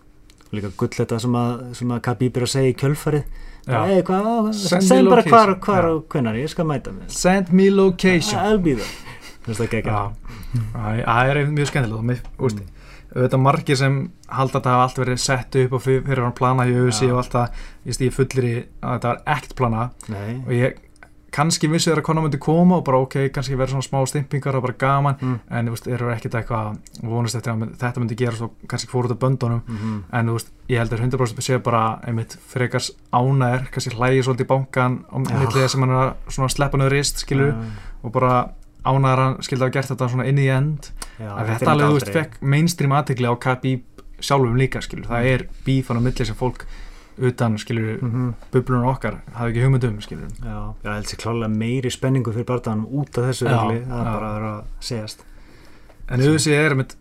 líka gull þetta sem að, sem að Khabib er að segja í kjölfarið. Hey, Send bara hvar, hvar og hvenar ég skal mæta með send me location. I'll be there. Það það er mjög skemmtilegt. Mm. auðvitað margir sem halda að þetta hafa allt verið sett upp og fyr- fyrir hann plana í auðvisi og allt það. Ég fullir í að þetta var ekkert plana Nei, og ég kannski vissi þeirra að konar myndi koma og bara ok, kannski verið svona smá stimpingar og bara gaman mm. en þú veist, þeir eru ekkert eitthvað vonast eftir að þetta myndi gerast og kannski fór út af böndunum. Mm -hmm. en þú veist, ég held að 100% séu bara einmitt frekars ánæður, kannski hlægi svolítið í bankan og millið sem hann er að svona sleppa nöður rist, skilur og bara ánæður hann skildi að hafa gert þetta svona inn í end. Já, að er þetta alveg, þú veist, fekk mainstream aðtikli á Khabib sjálfum líka, skilur, það er bífan á milli sem fólk utan, skilur, Mhm. bublunum okkar hafi ekki hugmynd um, skilur Já, já, held sér klálega meiri spenningu fyrir bardaðanum út af þessu regli, það er bara að vera að segjast en auðvitað er einmitt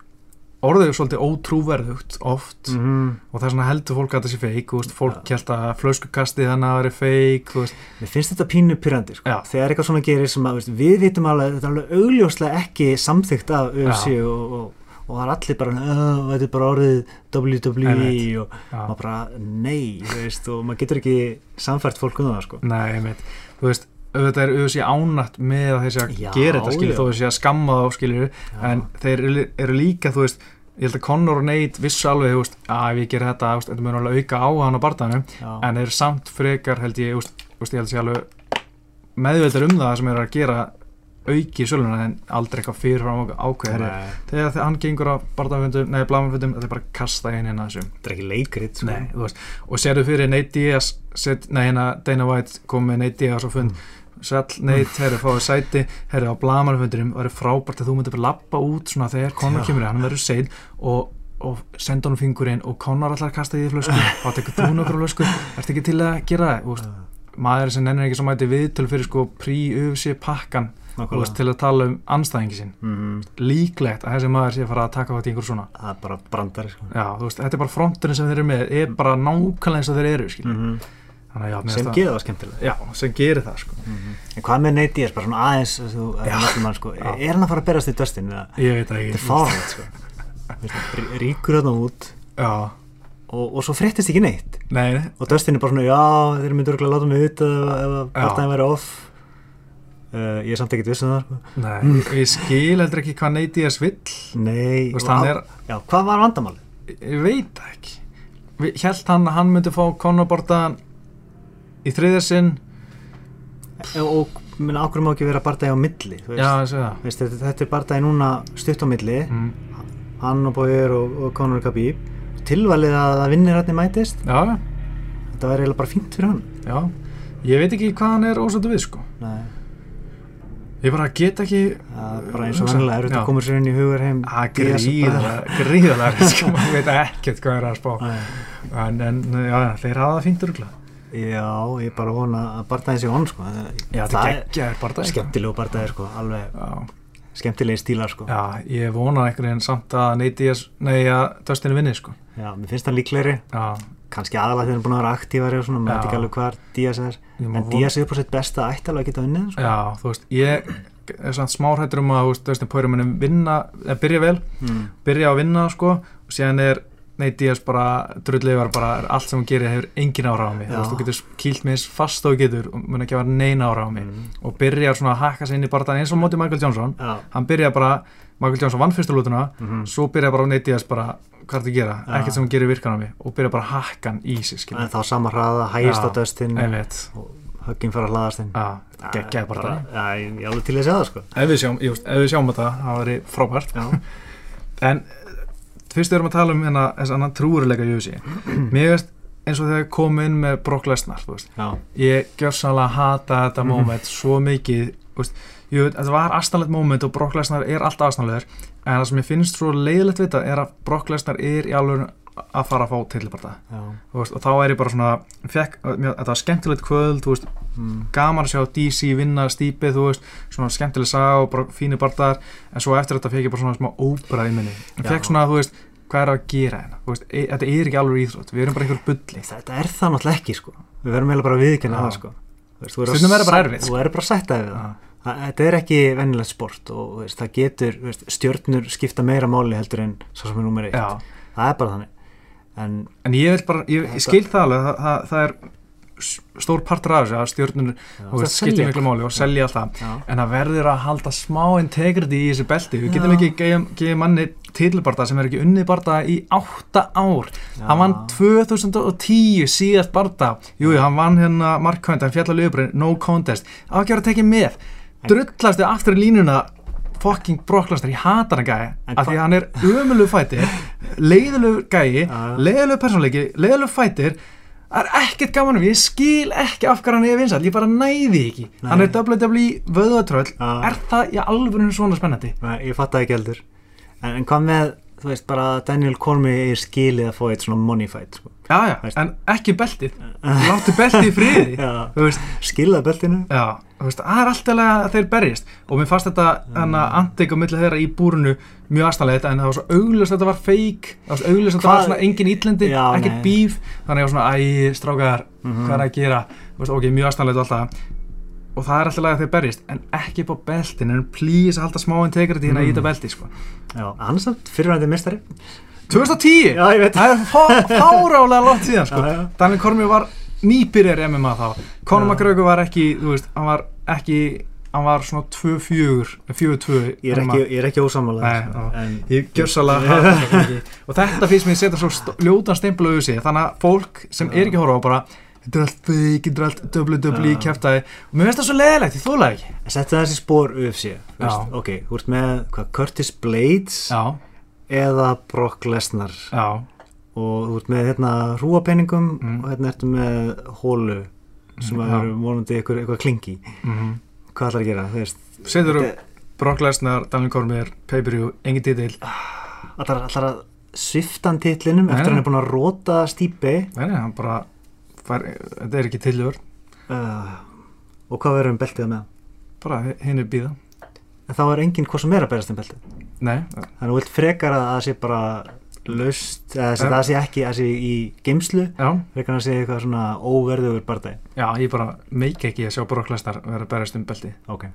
orðið svolítið ótrúverðugt oft mm -hmm. og það er svona heldur fólk að það sé feik, þú veist, fólk Já. held að flöskukastið hann að vera feik, þú veist, Mér finnst þetta pínu pyrrandi sko. Þegar eitthvað svona gerir sem að veist, við vitum alveg þetta er alveg augljóslega ekki samþygt af Já. og, og, og það er allir bara "Ah, þetta er bara orðið WWE Einmitt. og já. maður bara nei þú veist, og maður getur ekki samfært fólk um það sko. Nei, einmitt, þú veist auðvitað er auðvitað ánætt með að þeir sé að Já, gera þetta skilur já. þó þeir sé að skamma þá skilur Já. en þeir eru, líka þú veist ég held að Conor og Nate vissu alveg þú veist, að ef ég ger þetta, þetta mun alveg auka á hann á barðanum Já. en þeir eru samt frekar held ég, þú veist, þú veist, ég held að sé alveg meðveldar um það sem er að gera auki í söluna en aldrei eitthvað fyrirfram ákveð þegar hann gengur á barðanfundum, nei, blamafundum þetta er bara að kasta inn hérna þessum. Þetta er ekki leikrit sko. Nei, og sérðu fyrir Nate Diaz set, nei, hérna Dana White kom með Nate Diaz og fund. Sæll, Nate, herri, fáið sæti. Herri, á blamarfundurum, það er frábært að þú myndir bara lappa út svona þegar Já. kemur inn, hann verður sein og, og senda honum fingurinn og Conor allar kasta í því flösku. Þá tekur þú nokkur flösku, ertu ekki til að gera það? Maður sem nennir ekki svo mæti viðtöl fyrir sko prí-UFC pakkan veist, til að tala um anstæðingi sinn. Mm líklegt að þessi maður sé að fara að taka hvað í einhver svona. Það er bara brandari sko. já, veist, þetta er bara fronturinn sem þeir eru með. Er bara nákvæmlega eins og þeir eru mm þannig að já, sem finnst það- skemmtilega já, sem gerir það sko. en hvað með Nate Diaz, bara svona aðeins þú, Já. mann, sko, er hann að fara að berast í döstin ég veit þetta ekki. Er sko. Ríkur þarna út. Já, og, og svo fréttist ekki neitt. Nei, og Dustin er bara svona, já, þeir myndur örugglega láta mig ut ef, ef Já. partæðin væri off uh, ég er samt ekkert viss um það sko. nei og ég skil heldur ekki hvað Nate Diaz vill. Nei, hann á- er- já, hvað var vandamáli? ég veit ekki. Við- hélt hann að hann myndi fá konabortaðan í þriðja sinn? Og minna, ákveður má ekki vera partæði á milli veist. já, ég Veist, þetta, þetta er partæði núna stutt á milli. Mm. hann og Bóir og, og Conor Khabib. Tilvalið að vinnir hann mætist. Já, þetta var eiginlega bara fínt fyrir hann. Já. Ég veit ekki hvað hann er ósættu við sko. Nei, ég bara get ekki það er bara eins og vanlega er þetta að koma sér inn í hugur heim að Díaz og bara- gríðalega gríðalega sko, maður veit ekkert hvað er að spá. En, en já, þeir hafa það fínt örgla Já, ég bara vona að partæðin sé onn sko. já, það það er geggjaður bara það skemmtilegu partæði sko. alveg já, skemmtilegi stílar sko. já, ég vona einhvern veginn samt að neyti að Dustin vinni sko. Já, mér finnst hann líklegri. Já, kannski aðalega þegar hann er búin að vera aktífari og svona, maður veit ekki alveg hvar Díaz er en vona- Díaz er upp á sitt besta að geta unnið sko. já, þú veist, ég er samt smárhættur um að þú veist, Poirier muni vinna eða byrja vel, mm. byrja að vinna sko, og síðan er Nate Diaz bara drullegar bara allt sem hún gerir hefur engin ára á mig þú Já. veist, þú getur kýlt mig eins fast og þú getur og mun ekki hafa neina ára á mig Mm. og byrjar svona að hakka sig inn í barðan eins og móti Michael Johnson Já, hann byrjar bara, Michael Johnson vann fyrstu lútuna mm svo byrjar bara Nate Diaz bara hvað þetta að gera, Já. ekkert sem hún gerir virkan á mig. Og byrjar bara að hakka hann í sig en þá sama hraða, hægist á döstin ég veit, og högginn fara að hlaðast inn. Að geggjaði bara ég ég er alveg til að segja það sko. ef við sjáum, just, ef við sjáum þetta, það væri frábært. En fyrst við erum að tala um hérna þess annan trúurileika í UFC mér veist eins og þegar kom inn með Brock Lesnar ég gjör sannlega hata þetta Mhm. moment svo mikið veist, jú, þetta var astanlegt moment og Brock Lesnar er alltaf astanlegur en það sem ég finnst svo leiðilegt við þetta er að Brock Lesnar er í alveg að fara að fá veist, og þá er ég bara svona fekk, mjö, þetta var skemmtilegt kvöld veist, mm. gaman að sjá DC vinna veist, svona skemmtileg sá og bara fínir bardaðar, en svo eftir þetta fekk ég bara svona smá óbra í minni. En fekk svona, þú veist, hvað er að gera hérna? Veist, e þetta er ekki alveg íþrótt, við erum bara einhver bulli. Þetta er það náttúrulega ekki sko. Við verðum eiginlega bara að viðkynna það sko. Þú veist, þú að er bara erfitt, Þú sko. verður bara að sætta við Það- Þetta er ekki venjulegt sport og veist, það getur, veist, stjörnur skipta meira máli heldur en svo sem er nummer eitt. Já, Það er bara þannig. En en ég vil bara, ég, ég skil það alveg það, það, það er stór partur af þessu að stjórnur, veist, skiptir miklu máli og selja alltaf, en það verður að halda smá integrity í þessu belti. Við getum ekki gefi manni titilbarta sem er ekki unni barta í átta ár. Já. hann vann 2010 síðast barta jú, hann vann hérna markkvæmt hann fjall að lögubrinn, no contest. Afgjör að tekja með, drullastu aftur í línuna fucking brokklastar ég hata hann gæi, af því að hann er ömulegu fætir leiðilegu gæi Já. leiðilegu persónleiki, leiðilegu fætir. Það er ekkert gaman um, ég skil ekki af hvað hann er vinsall, ég bara næði ekki. Nei. hann er WWE vöðatröll er það í alveg svona spennandi? Nei, ég fatt það ekki heldur. En, en hvað með, þú veist, bara Daniel Cormier er skilið að fá eitt svona money fight sko. já, já, Veist. en ekki beltið. Láttu beltið í friði skilað beltinu. Já, þú veist, það er alltaf að þeir berjast og mér fannst þetta mm. antik á milli þeirra í búrunu mjög aðstæðanlegt en það var svo auglust að þetta var fake. Það var svo auglust að þetta var svona engin ítlandi Já, ekkert bíf, þannig að ég var svona æ, strákar, Mhm. hvað er að gera? Veist, ok, mjög aðstæðanlegt og alltaf og það er alltaf að þeir berjast, en ekki upp á beltin en please halda smá integrity hérna í Mm. þetta belti, sko Já, hann er samt fyrirvændi mistari 2010, Já, ég veit það er fá- fárálega langt síðan, sko Já, já. Daniel Cormier var nýbyrjar MMA þá Conor. McGregor var ekki, þú veist, hann var ekki hann var svona 2-4 4-2 Ég er ekki, ég ekki ósamála Nei, já. en ég þetta ekki. og þetta finnst mér að setja svo ljótan stemplu auðvitað þannig að fólk sem er ekki horfa á bara þetta er allt fake, þetta er allt WWE Já. kæftæði og mér finnst það svo leðilegt, ég þóla ekki. Settu þessi spór UFC þú ok, þú ert með hvað, Curtis Blades já, eða Brock Lesnar? Já, og þú ert með hérna hrúapenningum Mm. og hérna ertu með hólu sem Mm, að eru vonandi eitthvað, eitthvað klingi. Mhm. Hvað ætlar að gera, þú veist? Setur upp Brock Lesnar, Daniel Cormier, pay-per-view, engin titil ætlar, ætlar að svifta hann titlinum eftir nei. hann er búin að róta stípi nei, nei, hann bara fær, þetta er ekki tilur uh, og hvað verður um beltið með bara hinn er býða en þá er enginn hvað sem er að berast um beltið? Nei, þannig að þú vilt frekar að það sé bara laust, eða það sé ekki að sé í geimslu, frekar að sé eitthvað svona óverðugur bardagi. Já, ég bara meik ekki að sjá Brock-Lesnar vera að berast um belti ok,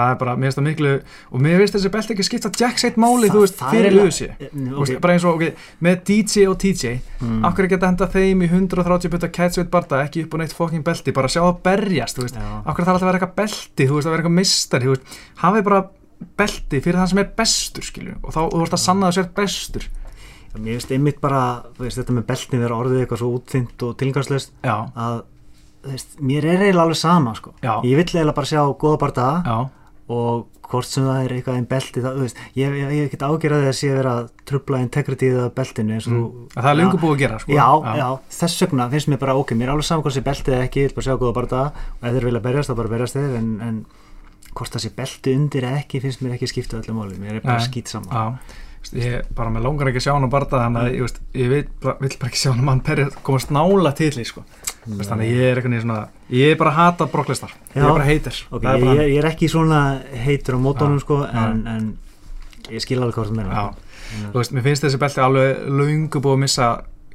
það er bara, mér finnst það miklu og mér finnst þessi belti ekki skipta jack set máli, Það- þú veist, er fyrir USA Mm, veist, bara eins og, ok, með DJ og TJ Mm. af hverju geta henda þeim í 130 putta catchweight barda ekki upp á neitt fokking belti bara sjá það berjast, þú veist. Já. af hverju þarf alltaf að vera eitthvað belti, þú veist, að vera eitthvað mistari þú veist, hafið bara belti fyrir það sem er bestur, skilju, og þá þú veist að sanna þú sér bestur. Mér finnst einmitt bara veist, þetta með beltin vera orðið eitthvað svo útþynt og tilgangslöst já, að veist, mér er eiginlega alveg sama sko. Ég vill eiginlega bara sjá góða bardaga já, og hvort sem það er eitthvað einn belti það, veist, ég, ég get ágjörðið að sé vera að trubla integrityð af beltinu og mm. þú það er lengur búið að gera, sko. Já, já, þess vegna finnst mér bara ok, mér er alveg saman hvort sé beltið eða ekki, ég vil bara sjá góða bardaga og ef þeir vilja berjast þá bara berjast þeir en, en hvort það sé belti undir eða ekki finnst mér ekki skipta öllu máli, mér er bara skýt saman Já, ég bara með langar ekki að sjá hann á barða þannig að ég, veist, ég vil, bara, vill bara ekki sjá hann mann perið komast nála til því sko. Þannig að ég er eitthvað í svona ég er bara að hata brokklistar, ég er bara heitir ok, það er ég, bara ég er ekki svona heitur á mótónum Já, sko, en, en ég skil alveg hvort það meina. Þú veist, mér finnst þessi belti alveg löngu búið að missa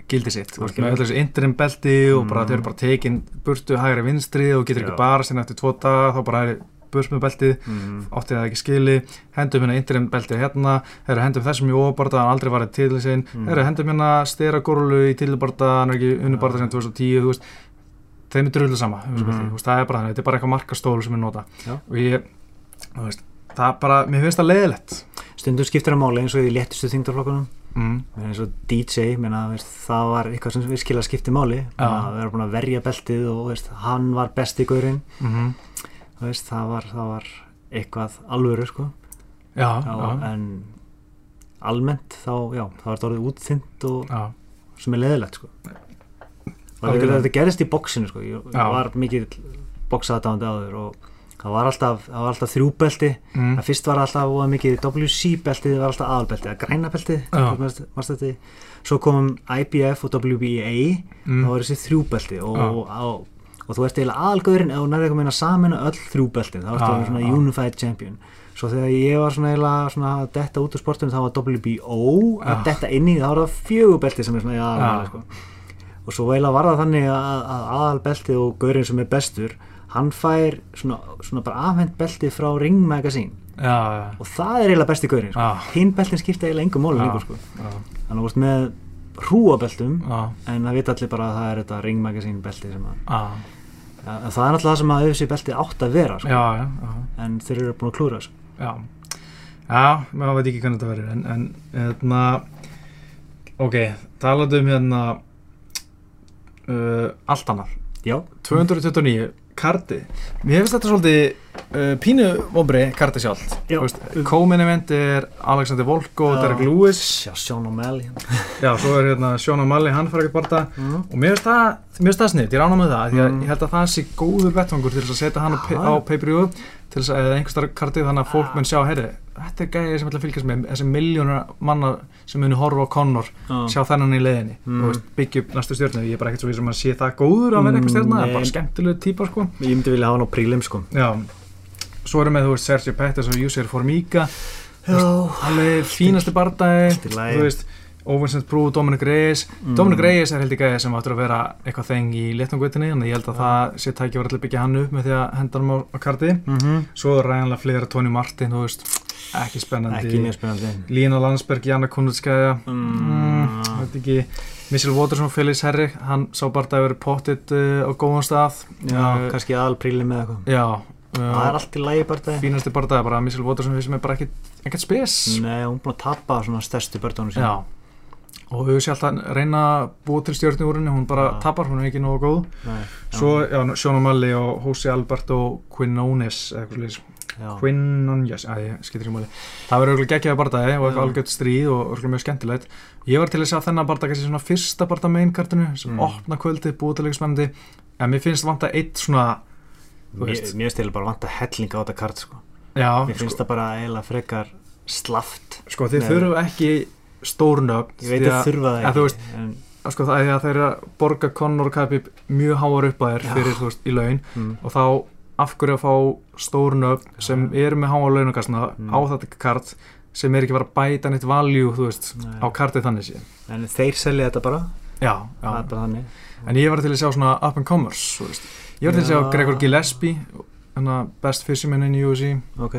gildi sitt, Algjörlega. með öll þessi interim belti og bara Mm. þau eru bara tekin burtu hægri vinstri og getur ekki bara sinna eftir tvo daga, þá bara er burt með beltið, mm. átti það ekki skili hendum hérna interim beltið hérna herru hendum þessum í óbarda, hann aldrei varðið til sinn, Mm. herru hendum hérna stera górlu í tilbarda, hann er ekki unnubarda sem 2010, þú veist þeim er drullu sama, mm Mhm. þú veist, það er bara þannig, þetta er bara eitthvað markastól sem ég nota Já. og ég, þú veist það er bara, mér finnst það leiðilegt stundum skiptir að máli eins og í léttustu þingdarflokkunum mm. eins og DJ, menna, veist, það var eitthvað sem virkilega skipti máli Já. að vera búin að verja beltið og veist, hann var besti gaurinn Mm veist, það, var, það var eitthvað alvöru sko. já, já, en almennt þá, já, það var orðið útþynt og sem er leðilegt sko. þetta, gerist í bóksinu sko. ég, Já. var mikið bóksaðdáðandi áður og það var alltaf, það var alltaf þrjúbelti mm. að fyrst var alltaf voða mikið WC-beltið var alltaf aðalbeltið, að græna beltið Já. varst þetta svo komum IBF og WBA Mm. þá var þessi þrjúbelti og, Já. Og, þú ert eiginlega aðalgöðurinn ef þú nærði eitthvað meina samin öll þrjúbeltin þá ertu orðinn svona já. unified champion svo þegar ég var svona eiginlega svona að detta út úr sportunum þá var WBO að Já. detta inn í þá var það fjögubelti sem er svona aðalbelti sko. og svo eiginlega var það þannig að, að aðalbelti og gaurinn sem er bestur hann fær svona, svona bara afhend belti frá Ring Magazine og það er eiginlega besti gaurinn sko. Já. hinn beltin skipta eiginlega engum lengur sko. þannig að þú veist með hrúabeltum já, en það vita allir bara að það er þetta Ring Magazine belti sem að já, ja, það er náttúrulega það sem að þessi belti átt að vera sko. já, já, já. en þeir eru búin að klúra þessu. Já, maður veit ekki hvernig þetta verður en, en hérna ok, talaðu um hérna uh, allt annað. Já, 229, karti mér finnst þetta svolítið uh, pínu vombri karti sjálft Já. Kómin event er Alexander Volko og Já. Derek Lewis sjá Sean O'Malley já, svo er hérna Sean O'Malley, hann fara ekkert barða mm. og mér finnst það, það sniðt, ég rána með það Mm. ég held að það sé góður vettvangur til að setja hann Já. á pay-per-view til þess að eða einhverstar kartið þannig að fólk mun sjá, heyri, þetta er gæði sem ætla að fylgjast með þessi miljónur manna sem muni horfa á Connor, sjá þennan í leiðinni. Mm. og byggja upp næstu stjórnu ég er bara ekkert svo vísum að sé það góður að vera eitthvað stjórna það er bara skemmtileg típa sko. Ég myndi vilja hafa hann á prílim sko. Já, svo erum við, þú veist, Sergio Pettis og Jusir Formiga. Alveg fínasti bardagi þú veist, Óvinsens Brú, Dominic Reyes. Mm. Dominic Reyes er held í gæði sem áttur að vera eitthvað þeng í léttangveitinni þannig að ég held að það sé tæki var allir byggja hann upp með því að henda hann á, á karti mm -hmm. svo er ræðanlega fleira Tony Martin veist, ekki spennandi. Ekki spennandi. Lína Landsberg, Janna Kunnutskæja Mm. mm, Missile Waterson, Felix Herri hann sá bara að vera pottit uh, á góðan stað. Já, Uh, kannski aðal prílim með eitthvað. Já það er uh, allt í lagi bara fínasti bara bara Missile Waterson sem er bara ekkert spes. Nei, hún er búin að tappa svona stærstu börnunum sín Já og séum alltaf að reyna að búa til stjórni úr henni, hún bara Já. tapar, hún er ekki nógu góð Nei, Svo, já, Sean O'Malley og Quinones eða eitthvað slíðis, já. Quinones að ég skilur í máli Það verður auðvitað geggjaði bardaði og eitthvað algjört stríð og auðvitað mjög skemmtilegt Ég var til að sjá þennan bardaði kannski svona fyrsta bardaði mainkartinu sem Mm. opna kvöldið, búið til eitthvað spennandi en mér finnst vanta eitt svona þú mér, veist. mér stil bara vant að hellinga á þetta kart sko. Já, mér finnst það bara eiginlega frekar slaft sko þið þurfum ekki stórnöfn ég veit að þurfa það ekki veist, en, sko, það er að að borga Conor Khabib mjög háar upp að þér fyrir, þú veist, í laun mm. og þá af hverju að fá stórnöfn sem eru með háa launakastna Mm. á þetta kart sem er ekki að að bæta neitt value, þú veist, á kartið þannig sé en þeir selja þetta bara? Já, já, er bara en ég var til að sjá svona up and veist. Ég var til að sjá Já. Gregor Gillespie hana best fisherman in UFC ok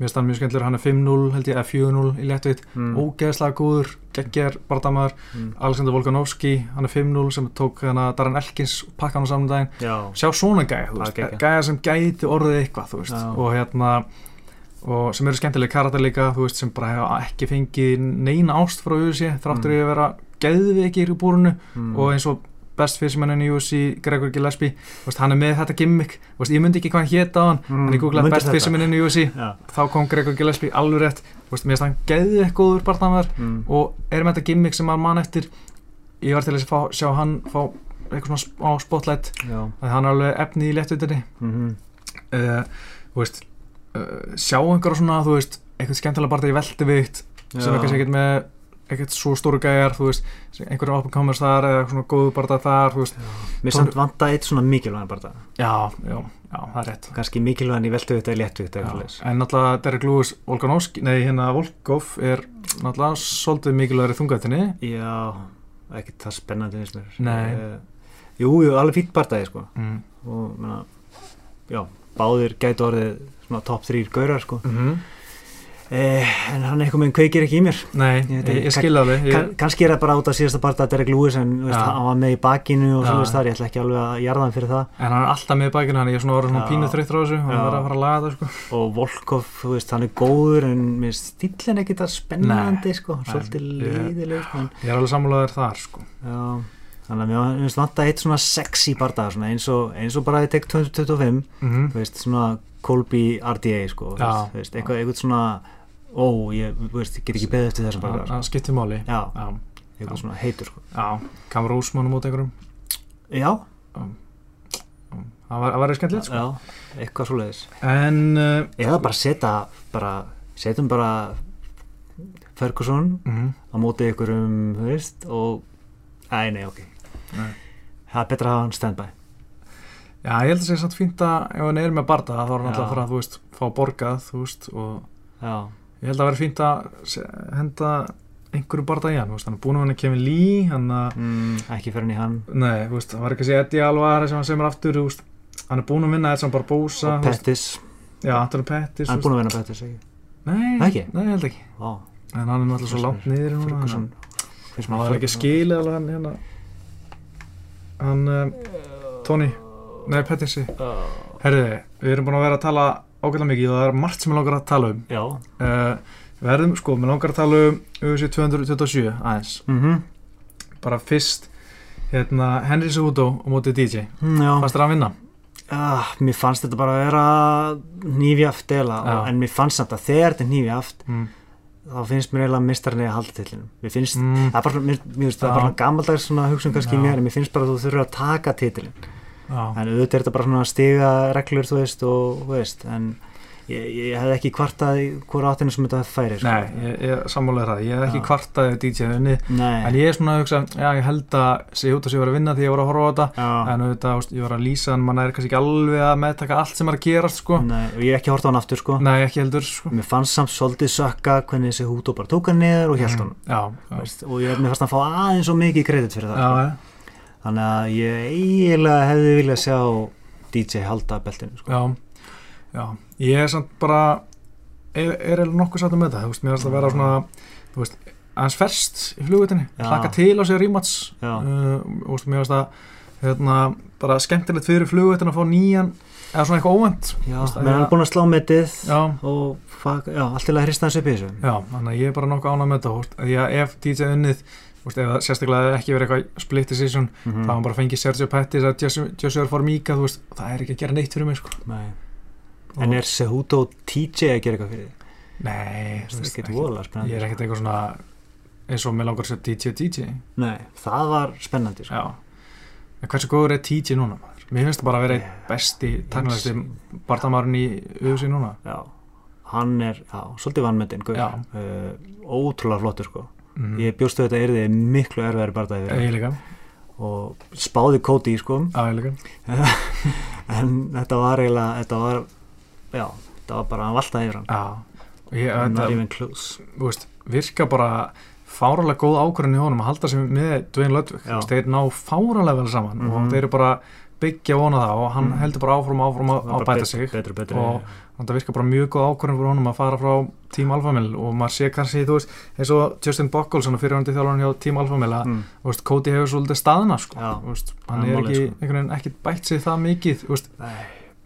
mér finnst hann mjög skemmtilegur, hann er 5-0 held ég, eða 4-0 í léttveit, mm. ógeðslega góður geggjar bardamaður, mm. Alexander Volkanovski hann er 5-0 sem tók hana Darren Elkins og pakka hann á saman daginn já, sjá svona gæja, gæja sem gæti orðið eitthvað, og hérna og sem eru skemmtilega karakter líka, þú veist, sem bara hefa ekki fengið neina ást frá UFC, þráttur Mm. mm. að vera geðveikir í búrunu mm. og eins og best fyrirsemennin í UFC, Gregor Gillespie. Veist, hann er með þetta gimmick, veist, ég myndi ekki hvað hann héta á hann, Mm, en ég googlaði best þetta? fyrirsemennin í UFC, já, þá kom Gregor Gillespie alveg rétt, veist, mér finnst hann geðveik góður barndamæður mm. og er með þetta gimmick sem maður mann eftir. Ég var til að fá, sjá hann fá eitthvað svona á spotlight. Að hann er alveg efni í léttutinni. Mm uh, þú veist uh, sjá einhverja svona, veist eitthvað skemmtilega bara í veldivikt sem er kannski ekkert með ekkert svo stóru gæjar, þú veist einhverjum comers þar eða svona góðu bara þar, þú veist. Mér samt vanta eitt svona mikilvæðan bara já, já, já, það er rétt. Kannski mikilvæðan í léttuvitt eða já. eitthvað leis en náttúrulega Derek Lewis Volkanovski, nei hérna Volkov er náttúrulega svolítið mikilvægur í þungaðinni já, ekki það spennandi finnst mér. Nei. Eh, jú, jú, alveg fýtt barndagi sko. Mm. og menna, já, báðir gætu orðið svona top 3 gaurar sko. Mm eh, en hann eitthvað með kveikir ekki í mér. Nei, Ég ég, ekki, ég skilja það Kann, kannski er það bara út af síðasta part að Derek Lewis en þú veist, hann var með í bakinu og Já. svona þar, ég ætla ekki alveg að jarða hann fyrir það. En hann er alltaf með í bakinu hann er svona orðið svona Já. pínu þessu og hann verður að fara að laga það sko. og Volkov, þú veist, hann er góður en mér finnst stílinn ekkit að spennandi sko, svolítið leiðileg sko, ég er alveg sammálaður þar sko. já, þannig að mér finnst vanta eitt svona sexy barndag svona, eins, og, eins og bara í tek 2025 mm þú veist, svona Colby RDA sko, þú veist, eitthvað svona ó, ég, veist, ég get ekki beðið eftir þessum sko. það skiptir máli. Já, já, eitthvað svona heitur sko. já, kamur úsmánum út einhverjum? Já, það var, það var skemmtilegt sko. já, eitthvað svo leiðis en uh, eða bara setja bara, setjum bara Ferguson mm, á móti ykkurum, þú veist og, æ, nei, ok. Nei. það er betra að hafa hann standby. Já, ég held að segja samt fínt að ef hann er með barda þá er hann alltaf að fara að þú veist, fá borgað þú veist, og já, ég held að vera fínt að henda einhverju barda í hann, hann er búin að hann að kemur lí hann að, mm, ekki fyrir hann í hann. Nei, þú veist, það var ekki að segja Eddie Alvar sem hann semur aftur, þú veist hann er búin að vinna Edson Barbosa og Pettis, já, Antonio Pettis hann er búin að vinna Pettis ekki? nei, Ekki? nei, ég held ekki. Vá, en hann er náttúrulega svo langt niður að það er ekki skilið alveg hann hérna. Hann, um, Tony. Nei, Pettissi uh, herriði, við erum búin að vera að tala ágætlega mikið og það er margt sem ég langar að tala um já uh, verðum, sko, við langar að tala um UFC 227 aðeins mm bara fyrst hérna, Henry Cejudo á móti DJ já, fannst þér að vinna? ah, mér fannst þetta bara að vera nýfjaft eða, Já. en mér fannst þetta þegar þetta er nýfjaft Mm. þá finnst mér eiginlega mistarni að halda tillinum mér finnst, Mm. það er bara, mér, mér það er bara gammaldags svona hugsun kannski Já. mér en mér finnst bara að þú þurfur að taka titilin. En auðvitað er þetta bara svona stiga reglur þú veist og þú veist en ég, ég hef ekki kvartað hvora áttinu sem þetta færi sko. Nei, ég, ég sammálaði það, ég hef ekki Já. kvartaði DJ unni, Nei. en ég er svona að hugsa, já, ég held að sé að vera að vinna því ég var að horfa á þetta Já. en auðvitað, veist, ég var að lýsa en mann er kannski ekki alveg að meðtaka allt sem er að gerast sko. Nei, og ég hef ekki hort á hann aftur sko Nei, ekki heldur sko. mér fannst samt svolítið sökka hvernig þessi hútu bara tók hann niður og held hann veist, og ég, mér fannst hann fá aðeins svo mikið kredit fyrir það já, sko. já, þannig að ég eiginlega hefði viljað sjá DJ halda beltinu sko. já, já. Ég er samt bara er, er nokkuð satt um þetta, þú veist, mér finnst að vera svona þú veist, aðeins ferst í flugutinni hlaka til á sig rímats uh, og veist, mér finnst að hérna, bara skemmtilegt fyrir flugutin að fá nýjan eða svona eitthvað hann ég- er búin að slá metið og fuck, já, allt til að hrista hans upp í þessu. Já, þannig að ég er bara nokkuð ánað með þetta. Þú veist, að ég ef DJ unnið þú veist, ef það sérstaklega ekki verið eitthvað split decision Mhm. þá hann bara fengið Sergio Pettis að Joshua, Formiga þú veist, það er ekki að gera neitt fyrir mig sko. Nei. en er Cejudo og TJ að gera eitthvað fyrir því? Nei, það er ekkert ekki- voðalega spennandi ég er ekkert eitthvað svona eins og mér langar að segja og DJ Nei, það var spennandi sko. En hversu góður er TJ núna maður? Mér finnst það bara að vera Ég- besti tæknilegsti barndamárinn í UFC núna já, hann er já, svolítið. Já. uh, ótrúlega flottur sko mm. ég bjóstu þetta erði miklu ég líka, og spáði sko. Já ég líka. En þetta var eiginlega þetta var, já, þetta var bara hann valtaði yfir hann. Ég, Not þetta, even close. Veist, virka bara fáralega góð ákvörðin í honum að halda sig með Dwayne Ludwig, þeir ná fáralega vel saman Mhm. og þeir eru bara byggja vona það og hann Mhm. heldur bara áfram áfram að, að bæta sig. betri, betri, og það virka bara mjög góð ákvörðin fyrir honum að fara frá Team Alpha Mill og maður sé kannski, þú veist, eins og Justin Buckles fyrir hann til þjálfarinn hjá Team Alpha Mill að mm, veist, Cody hefur svolítið staðna sko. Veist, hann er ekki, sko. einhvern veginn ekki bætt sig það mikið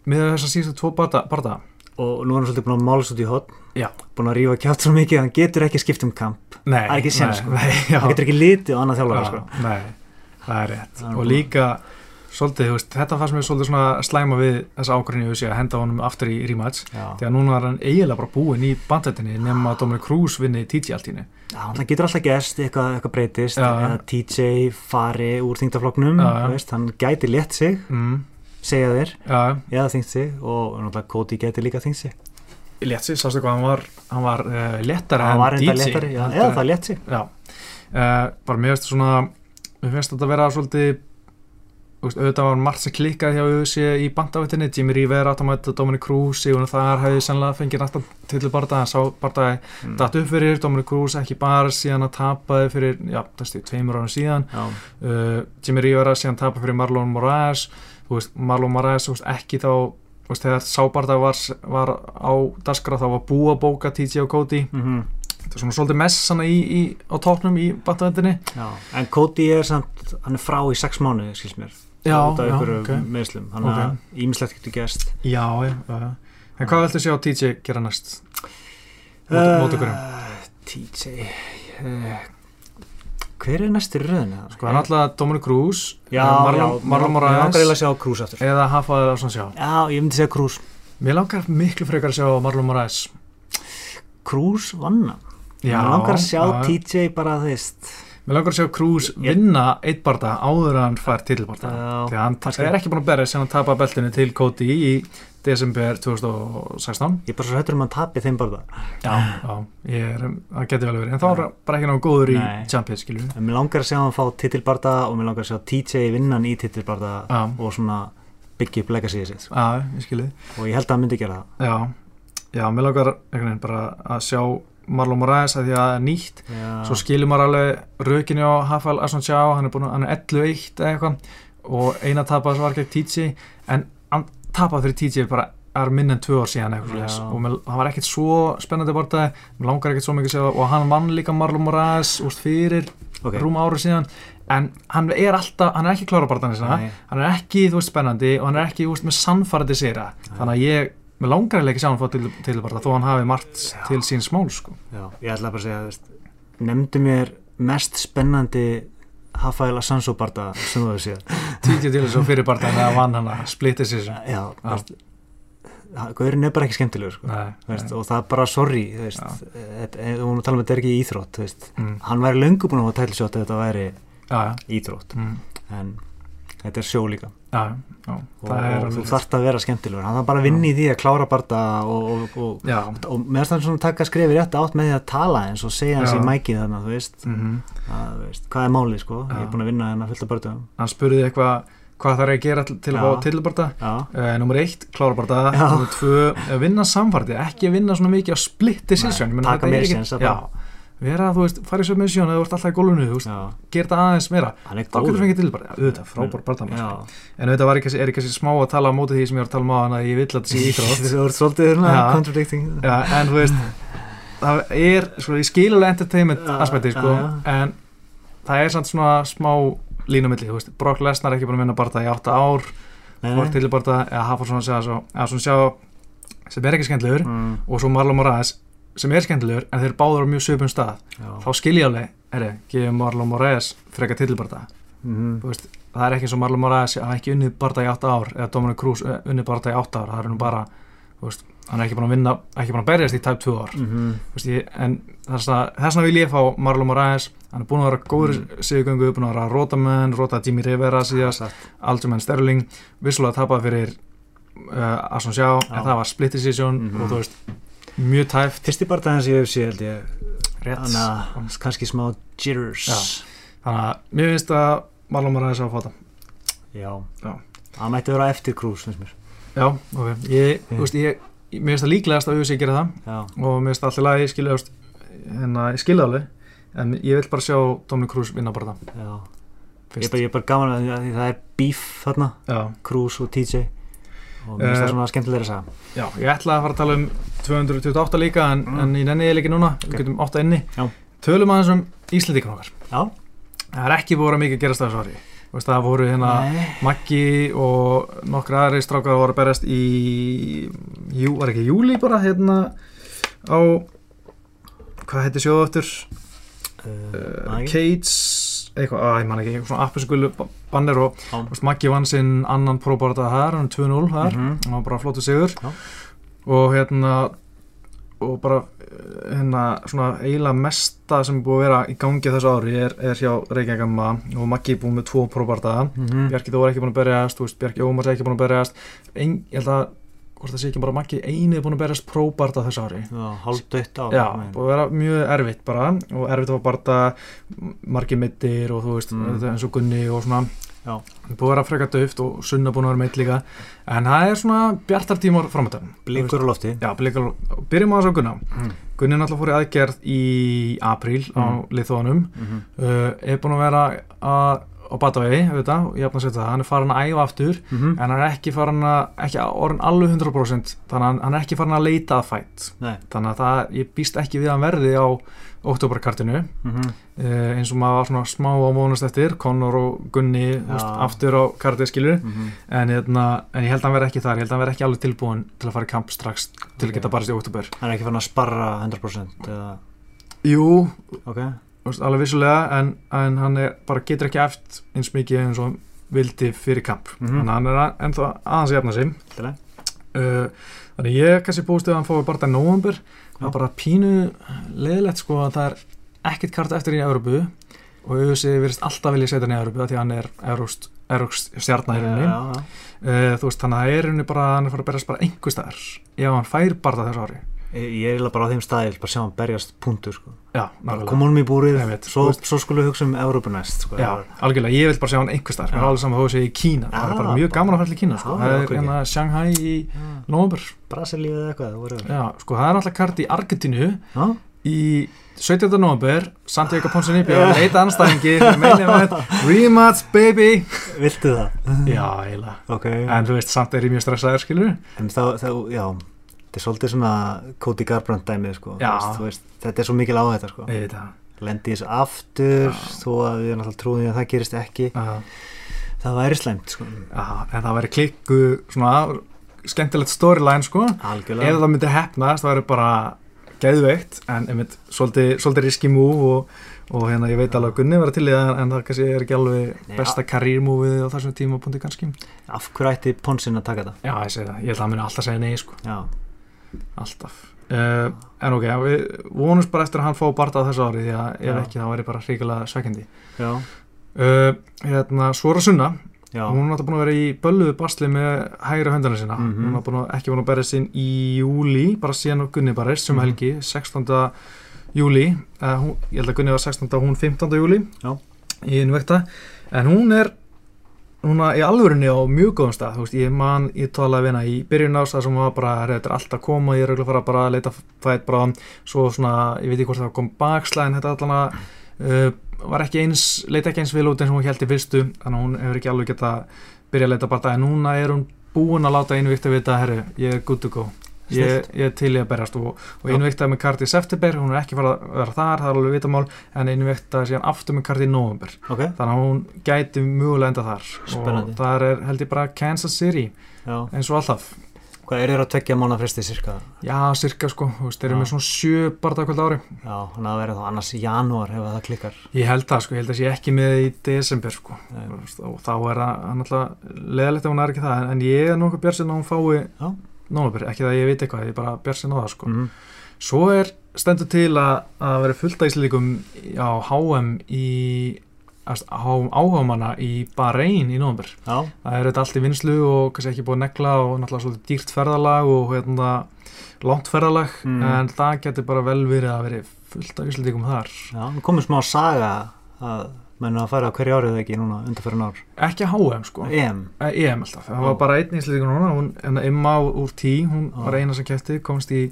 með þess að síðustu tvo barða, barða. og nú er hann svolítið búin að mála svo út í Já. búin að rífa kjátt svo mikið að hann getur ekki skipt um kamp Nei, Það er ekki séns, nei, sko. nei, hann getur ekki litið á annað þjálfara Já, sko. Nei, það er rétt og líka svolítið, veist, þetta fannst mér svolítið svona slæma við þessa ákvörðinu að henda honum aftur í rematch. Því að núna er hann eiginlega bara búinn í bandhættinni nema að Dominic Cruz vinni TG alltínu Já, það getur alltaf gerst, eitthvað, eitthvað breytist. TJ fari úr þingtafloknum hann gæti létt sig mm, segja þér, Já, eða þingt sig og náttúrulega Cody gæti líka þingt sig. Létt sig, sástu hvað hann var hann var uh, léttari hann en var enda DJ eða en- það létt sig. Uh, bara mér finnst þetta svona mér finnst þetta að vera svolítið veist, auðvitað var margt sem klikkaði hjá UFC í bandavittinni, Jimmy Rivera átamætt Dominic Cruz, Sigurinn þar hefði sannlega fengið næsta til barða, hann sá barða Mm. datt upp fyrir, Dominic Cruz ekki bara síðan að tapaði fyrir, já, þessi tveimur árum síðan, uh, Jimmy Rivera síðan tapaði fyrir Marlon Moraes. Þú veist, Marlon Moraes, veist, ekki þá þegar sábarða var, var á daskra þá var búið að bóka TJ og Cody. Mm þetta er svona svolítið mess í, í, á topnum í bandavittinni já. en Cody er samt, hann er frá í sex mánuði skils mér, Já, út af já, ykkur ok. meðslum þannig Ok. að ímislegt getur gerst Já, já, já. En hvað viltu sjá TJ gera næst? Mót- ykkur? Eh, TJ uh, hver er næstur í röðinu? Sko, hann alltaf Dominic Cruz já, eh, Marlon, Moraes að eða Hafaði Ásson sjá já, ég myndi segja Krús Mér langar miklu frekar að sjá Marlon Moraes Krús vanna Mér langar að sjá já. TJ bara þú veist Mér langar að sjá Cruz Ég- vinna eitt barða áður en hann fær titilbarða Já, Því að hann er ekki búin að berja sem hann tapa beltinu til Cody í desember 2016 ég er bara svo hættur um að hann tapi þeim bara Já, já, ég er, það geti vel verið. En þá er hann bara ekki náttúrulega góður í. Champions, mér langar að sjá hann fá titilbarda og mér langar að sjá TJ vinnan í titilbarda Já, og svona byggja upp sko. já, ég skilji. Og ég held að hann myndi gera það. Já, já, mér langar að sjá Marlon Moraes að því að það er nýtt. Já, svo skilur maður alveg rökinni á Hafal Asson Sjá, hann er búin að, hann er 11-1 eða eitthvað. Og eina tapað var gegn TJ en hann tapað fyrir TJ bara er minn en tvö ár síðan eitthvað og mér, hann var ekkert svo spennandi barndagi, mér langar ekkert svo mikið að það og hann vann líka Marlon Moraes úst fyrir ok, rúma ára síðan. En hann er alltaf, hann er ekki klára Nei. hann er ekki, þú veist, spennandi og hann er ekki, þú veist, með sannfærandi sýra þannig að ég, mér langar ekki að sjá hann fá til, til bara þó hann hafi margt Já. til sín smál sko. já, ég ætla bara að segja þú veist, nefndu mér mest spennandi Rafael Assanso barda sem þú hefur séð tíkja til þess að fyrir bara þegar hann vann hann að splitta sér já, þú Guðurinn er bara ekki skemmtilegur sko. Nei, Þú veist, nei. og það er bara sorry þú veist, Já. þetta- eh, þú múum að tala um að þetta er ekki íþrótt þú. Mm. hann væri löngu búin að hafa tælsjótt ef þetta væri já, íþrótt mm. en þetta er sjó líka já, já, og, og þú þarft að vera skemmtilegur. Hann þarf bara að vinna í því að klára barða og, og, og, meðan þannig svona taka skrefi rétt átt með því að tala eins og segja hans í mækið þannig að þú veist, mm að, þú veist hvað er málið sko, Já. ég er búin að vinna hennar fullt af börnum. Hann spurði eitthvað hvað það er að gera til, að fá tilbarta já, uh, nummer eitt, klára bara Já. nummer tvö, eh, vinna samfarti ekki vinna svona mikið á split decision Nei, Ég meina, taka ekki- séns að bara- vera, þú veist, fara í submission eða þú ert alltaf í gólfinu, þú veist, gera þetta aðeins meira. Þá getur þú fengið tilbarta, já, auðvitað, frábár barða já, en auðvitað var ekki, er ekki smá að tala á móti því sem ég var að tala um á hann að ég vill að þetta sé íþrótt. Þú ert svolítið Já. contradicting. Já, en þú veist það er, sko, ég skilulega entertainment aspekti, sko, en það er samt svona smá línumilli, þú veist, Brock Lesnar er ekki búin að vinna barða í 8 ár, fór til barða eða hafa svo, svona sjá sem er ekki skemmtilegur, Mm, og svo Marlon Moraes sem er skemmtilegur, en þeir báður á mjög söpum stað, já. þá skil ég alveg herri, gefum Marlon Moraes frekar titilbarða Mhm. þú veist, það er ekki eins og Marlon Moraes hafa ekki unnið barða í 8 ár, eða Dominic Cruz eh, unnið barða í 8 ár, það er nú bara veist, hann er ekki búin að vinna, ekki búin að berjast í tæp 2 ár Mhm. Þú veist, ég, en þess vegna vil ég fá Marlon Moraes, hann er búin að vera góður mm. sigugöngu, búin að vera Rótamenn, Róta Jimmy Rivera síðast, Satt. Algerman Sterling vissulega tapaði fyrir uh, Asson Sjá, Já. en það var split decision Mhm. og þú veist, mjög tæft. Fyrsti barða hans ég hef séð held ég. Rétt. Þannig að kannski smá jitters. Þannig að mér finnst að Marlon Moraes á að það já, það mætti vera eftir krús finnst mér. Já, ok, ég, þú veist, ég ég- mér finnst það líklegast að USA gera það. Já, og mér finnst það alltaf lagi, skilja hérna, ég skilja alveg. En ég vil bara sjá Dominic Cruz vinna bara það. Já. Ég, er fyrst. bara, ég bara gaman að því að það er beef þarna, krús og TJ og mér finnst Eh, það svona skemmtilega að sagja já, ég ætla að fara að tala um 228 líka en, Mm. en ég nenni ég ekki núna, Ok. við getum 8 inni Já. tölum aðeins um Íslendingan okkar já, það er ekki búið að mikið gerast þessu veist, það voru hérna Nei. Maggi og nokkra aðri strákar voru að berast í jú, var ekki júli bara hérna á hvað heitir sjóðu eftir uh, Maggi? Cates eitthvað, að ég man ekki, eitthvað svona appisgulu banner og veist, Maggi vann sinn annan próbárata þar, hann 2-0 þar Mhm. það var bara flottu sigur Já. og hérna og bara eh, hérna svona eiginlega mesta sem er búið að vera í gangi þessu ári er, er hjá Reykjavíkama og Maggi er búið með tvo próbárata Mhm. Bjarki Þór er ekki búin að berjast, Bjarki Ómars er ekki búin að berjast Ein, ég held að, hvort það sé ekki bara Maggi eini er búin að berjast próbarta þessu ári já, hálfdött á Já, búið að vera mjög erfitt bara og erfitt að barta margi mittir og þú veist, Mm. eins og Gunni og svona Já. búið að vera frekar döft og Sunna búin að vera meitt líka en það er svona bjartar tímar framöndan blikur á lofti Já, blikar, byrjum á þessu á Gunna mm. Gunni náttúrulega fór í aðgerð í apríl á Mm. liðþóðanum Mhm. uh, er búin að vera að, á batavegi, auðvitað, ég hafði að setja það hann er farin að æfa aftur Mhm. en hann er ekki farin að, ekki orðin alveg 100% þannig að hann- er ekki farin að leita að fætt Nei. þannig að það, ég býst ekki við að hann verði á oktoberkartinu Mhm. uh, eins og maður var svona smá á mónast eftir Conor og Gunni þú veist, aftur á kartið skilur Mhm. en, hérna, en ég held að hann verði ekki þar ég held að hann verði ekki alveg tilbúin til að fara í kamp strax til að Ok. geta barist í oktober hann er ekki fann að sparra 100% eða, Jú, ok, þú veist, alveg vissulega en, en hann er, bara getur ekki eft eins mikið eins og vildi fyrir kamp. Mhm. þannig að hann er að- ennþá aðeins að jafna að uh, þannig ég kannski búist að hann fái bara í november það er bara pínu leðilegt sko að það er ekkert kart eftir í Európu og auðvitað virðist alltaf vilja setja hann í Európu því hann er Európst stjarnar í rauninni. Já, já. uh, þú veist þannig að það er bara hann er fara að berast bara einhver staðar. Ef hann fær bara þessu ári Ég er bara á þeim staði, ég vil bara sjá hann berjast punktur sko. já, nákvæmlega kom honum í búrið, veit, svo, svo skulum við hugsa um Európa næst sko. Já, algjörlega, ég vil bara sjá hann einhver staðar Já. alveg saman þú sé í Kína það er Já, bara mjög gaman að fara til Kína sko. Já, það er hérna Shanghai í Já. november Brasilíu eða eitthvað, já, sko það er alltaf kart í Argentínu Já, í 17. november Santiago Ponzinibbio yeah. leita anstæðingi rematch baby viltu það? já, eiginlega Ok, en þú veist, samt er ég mjög stressaður skilur en þá, þá, já þetta er svolítið svona Cody Garbrandt dæmið sko. Veist, þetta er svo mikil á þetta sko. ég veit það lendi í þessu aftur Já. þó að við náttúrulega trúum því að það gerist ekki. Já, það væri slæmt sko. en það væri klikku svona skemmtilegt storyline sko. Algjörlega. Það myndi hefnast það væri bara geðveikt en einmitt svolítið, svolítið riski move og, og hérna ég veit alveg að Gunni verið til í það en það kannski er ekki alveg Nei, besta karýrmúfið á þessum tímapunkti kannski. Af hverju ætti Ponsin að taka þetta já ég segi það, ég held að hann muni alltaf segja nei sko, já, alltaf uh, en ok, við vonumst bara eftir að hann fá barndað þessu ári því að ef ekki þá væri bara hrigalega svekkjandi já, uh, hérna, Svora Sunna já, hún er náttúrulega búin að vera í bölluðu basli með hægra höndana sína Mhm. hún er búin að, ekki búin að berja sín í júli bara síðan og Gunni barist sem Mhm. helgi 16. júli uh, hún, ég held að Gunni var 16. og hún 15. júli Já. í innvekta en hún er núna í alvörinni á mjög góðum stað þú veist, ég man, ég talaði við hana í byrjun ás það sem var bara, "Herra, þetta er alltaf að koma ég er auðvitað að fara bara að leita fætt bara svo svona, ég veit ekki hvort það kom bakslæðin þetta allan að uh, var ekki eins, leita ekki eins vel út eins og hún held í fyrstu þannig að hún hefur ekki alveg geta byrja að leita bara en núna er hún búin að láta innvíkt að vita, herru, ég er good to go ég, ég til í að berjast og, og Já. innvíktaði með karti í september, hún er ekki farið að vera þar það er alveg vitamál, en innvíktaði síðan aftur með karti í november, ok. Þannig að hún gæti mögulega enda þar. Spennandi. og það er held ég bara Kansas City já. eins og alltaf. Hvað er þér að tvekja mánu fresti cirka já, cirka sko, þú veist, þeir eru með svona sjö bardagkvöld ári. Já, hann að vera þá annars í janúar ef það klikkar. Ég held það sko, ég held að sé ekki með í desember sko. Nei. Og þá er það alltaf leðalegt ef hún er ekki það. En, ég er nokkuð björnsinn að hún fái Já. Nómabur, ekki það ég veit eitthvað, ég bara björnsinn á það sko mm. Svo er stendur til að, að vera fullt íslíkum á HM í áhugamanna í Bahrein í nómur. já, Það er þetta allt í vinslu og kannski ekki búið að negla og náttúrulega svolítið dýrt ferðalag og hérna langt ferðalag Mm. en það getur bara vel verið að veri fullt af íslendingum þar Já, nú komum smá saga að menn að fara hverju árið ekki núna undanfærin ár. ekki HM sko EM. EM alltaf, það var bara einn íslendingur núna hún, en Emma úr tí, hún Já. var eina sem kæfti, komst í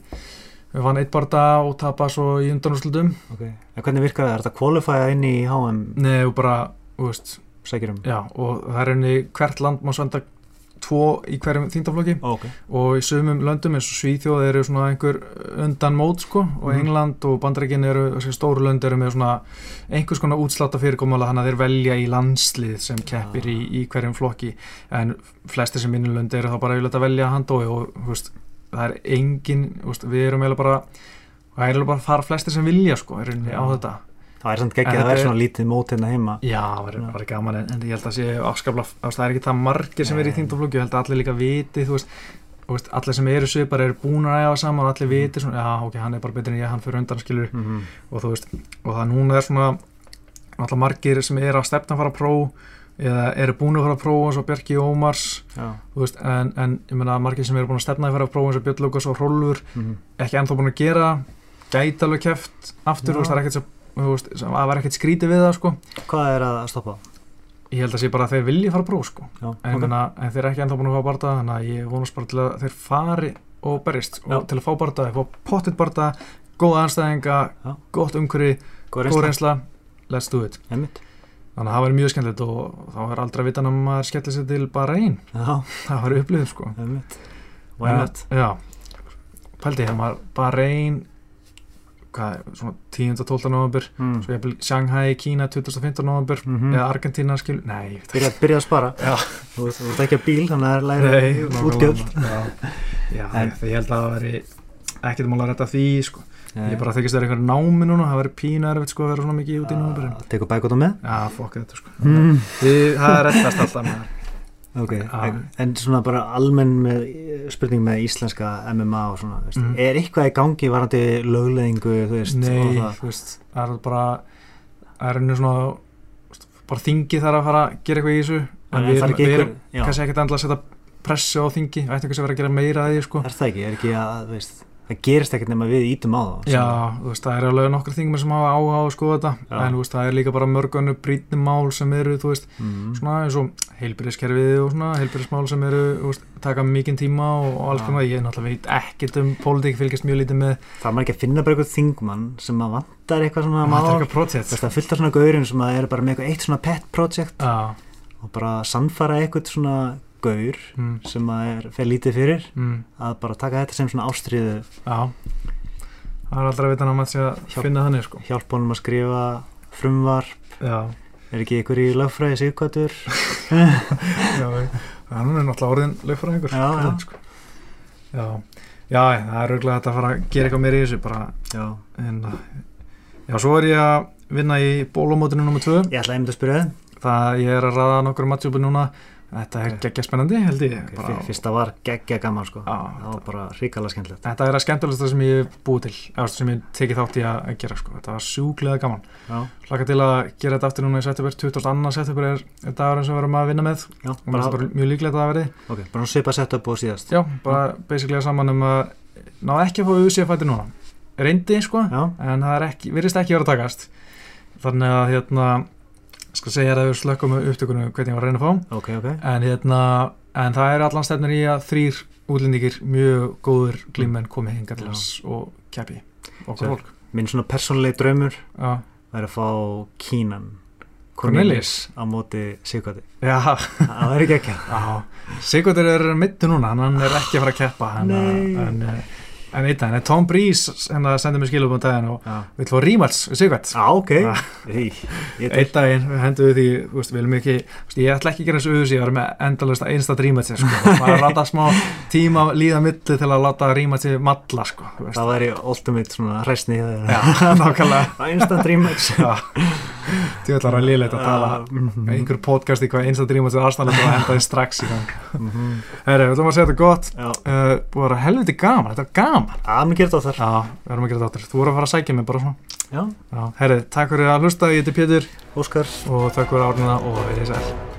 við vann eitt barða og tapa svo í undanúrslutum Ok. En hvernig virkar það? Er þetta kvalifæja inn í HM Nei, og bara, þú veist, sækjurum? já og það er henni hvert land má senda tvo í hverjum þýndaflokki Ok. og í sumum löndum eins og Svíþjóð eru svona einhver undan mót sko og Mhm. England og Bandaríkin eru þessi stóru lönd eru með svona einhvers konar útsláta fyrirkomulega hann að þeir velja í landslið sem keppir í, í hverjum flokki en flestir sem minni lönd eru þá bara yfirleitt að velja handói og þú veist, það er engin veist, við erum eiginlega bara það er eiginlega bara þar flestir sem vilja sko er á Já. þetta Það er samt ekki að er er- svona lítið mót hérna heima. Já, það var, var gaman en, en ég held að sé afskapla, það er ekki það margir sem er í þýndaflokki, ég held að allir líka viti þú veist, veist, allir sem eru svipar eru búin að æfa saman og allir viti svona, já, ok, hann er bara betri en ég, hann fyrir undan skilur Mm -hmm. og þú veist, og það núna er svona allir margir sem eru að stefna að fara að pró eða eru búin að fara að prófa eins og Bjarki Ómars, veist, en, en ég meina margir sem eru búin að stefna að fara að prófa eins og Björn Lukas og Hrólfur, Mm ekki ennþá búin að gera gæti alveg keft aftur, veist, það er ekkert þú veist, það var ekkert skrítið við það sko Hvað er að stoppa? ég held að sé bara að þeir vilji fara að próf sko. Já. en, ok. okay. en þeir eru ekki ennþá búin að fá barða þannig að ég vonast bara til að þeir fari og berist og Já. til að fá barða, fá pottitt barða góða anstæðinga, gott umhverfi Góð reynsla. let's do it Einmitt. þannig að það væri mjög skemmtilegt og þá er aldrei að vita að maður skellir sér til bara einn það væri upplifð sko einmitt. Why not? Eh, já, pældi þegar maður bara einn hvað, svona 10. og 12. november Mm. svo ég vil Shanghai, Kína 2015. november Mhm. eða Argentina skil, nei, ég veit Byrja, byrja að spara. Þú ert ekki að bíl, þannig að það er nákvæmlega. útgjöld. Ég, held að það veri ekkert mál að rætta því sko. Nei. ég bara þykist það er einhver námi núna það veri pínu erfitt sko að vera svona mikið út í Ah, Tekur bækóta með? já, fokk þetta sko Mm. Það er rettast alltaf með Ok, Já. en, svona bara almenn með, spurning með íslenska MMA og svona, veist, Mhm. er eitthvað í gangi varandi lögleðingu, þú veist, nei, þú veist, það er bara það er einu svona bara þingi þarf að fara að gera eitthvað í þessu en við er erum, ekki við erum kannski ekkert endla að setja pressu á þingi ætti einhvers að vera að gera meira að því sko Er það ekki, er ekki að, þú veist, það gerist ekkert nema við ítum á það. Já, veist, það er alveg nokkur þingum sem hafa áhuga á að skoða þetta Já. en veist, það er líka bara mörgunnu brýtni mál sem eru, þú veist, Mm. svona eins og heilbyrðiskerfið og svona heilbyrðismál sem eru, þú veist, taka mikinn tíma og, og alls Já. konar, ég náttúrulega veit ekkert um pólitík, fylgist mjög lítið með Það maður ekki að finna bara eitthvað þingmann sem að vantar eitthvað svona mál. er það er af svona gaurin sem eru bara með eitthvað eitt svona pet project Já, og bara sannfara eitthvað svona gaur mm, sem að er fer lítið fyrir mm, að bara taka þetta sem svona ástriðu já það er aldrei að vita að maður sé að Hjálp. finna þannig, sko hjálpa honum að skrifa frumvar Já, er ekki ykkur í lögfræði sigkvætur já, hann er náttúrulega orðin lögfræðingur Já, já. sko. já, já, það er auðvitað að fara að gera eitthvað meira í þessu, bara já. en uh, já, svo er ég að vinna í bólumótinu nr. 2 ég ætla einmitt að spyrja þið það ég er að ræða nokkur matjúpi núna þetta er geggja spennandi held ég okay, fyrsta var geggja gaman sko. Já, það var bara hrikalega skemmtilegt. Þetta er að skemmtilegsta sem ég hef búið til eða sem ég tekið þátt í að að gera sko. þetta var sjúklega gaman. Já, hlaka til að gera þetta aftur núna í september. 22. september er, dagurinn sem við erum að vinna með. Já og mér finnst bara mjög líklegt að það verði. Ok, bara svipa sett upp og síðast. Já, bara basically saman um að náða ekki að fá auðvitað fætti núna. Reyndi sko, já, en það ekki, virðist ekki vera að takast. Þannig að hérna skal segja þér að við slökkum upptökunum hvernig ég var að reyna að fá ok, ok en, hérna, en það er allan stefnir í að þrýr útlendingir mjög góður glímenn komið hinga til þess og keppi okkur Sér. fólk minn svona persónulegi draumur Já. er að fá Kínan Cornelis á móti Já, það er ekki ekki já. Sigurður er mittu núna hann er ekki að fara að keppa hann, Nei. en, en, en, en Tom Breeze hérna sendir mér skilum á daginn og já, vill fá rímals Sigurð Já, ok. Í, ég Einn daginn hendum við því, veist, við ekki veist, ég ætla ekki að gera þessu auðvitað ég var með endalista einsta rímatsi sko. maður að láta smá tíma líða milli til að láta rímatsi malla sko, það væri ultimate svona hræsni Já, nákvæmlega. Instant rematch Ætlar að liðleita að tala. Mhm. einhver podcast í hvað einsta rímatsi aðstæðan og henda þið strax í gang. Mhm. Herri, við ætlum að segja þetta gott. Uh, búið að vera helviti gaman, þetta er gaman. Að Já, við erum að gera þetta áttur Þú voru að fara að sækja mig bara svona. Já, Já, herri, takk fyrir að hlusta, ég heiti Pétur. Óskar. Og takk fyrir áruna og verið sæl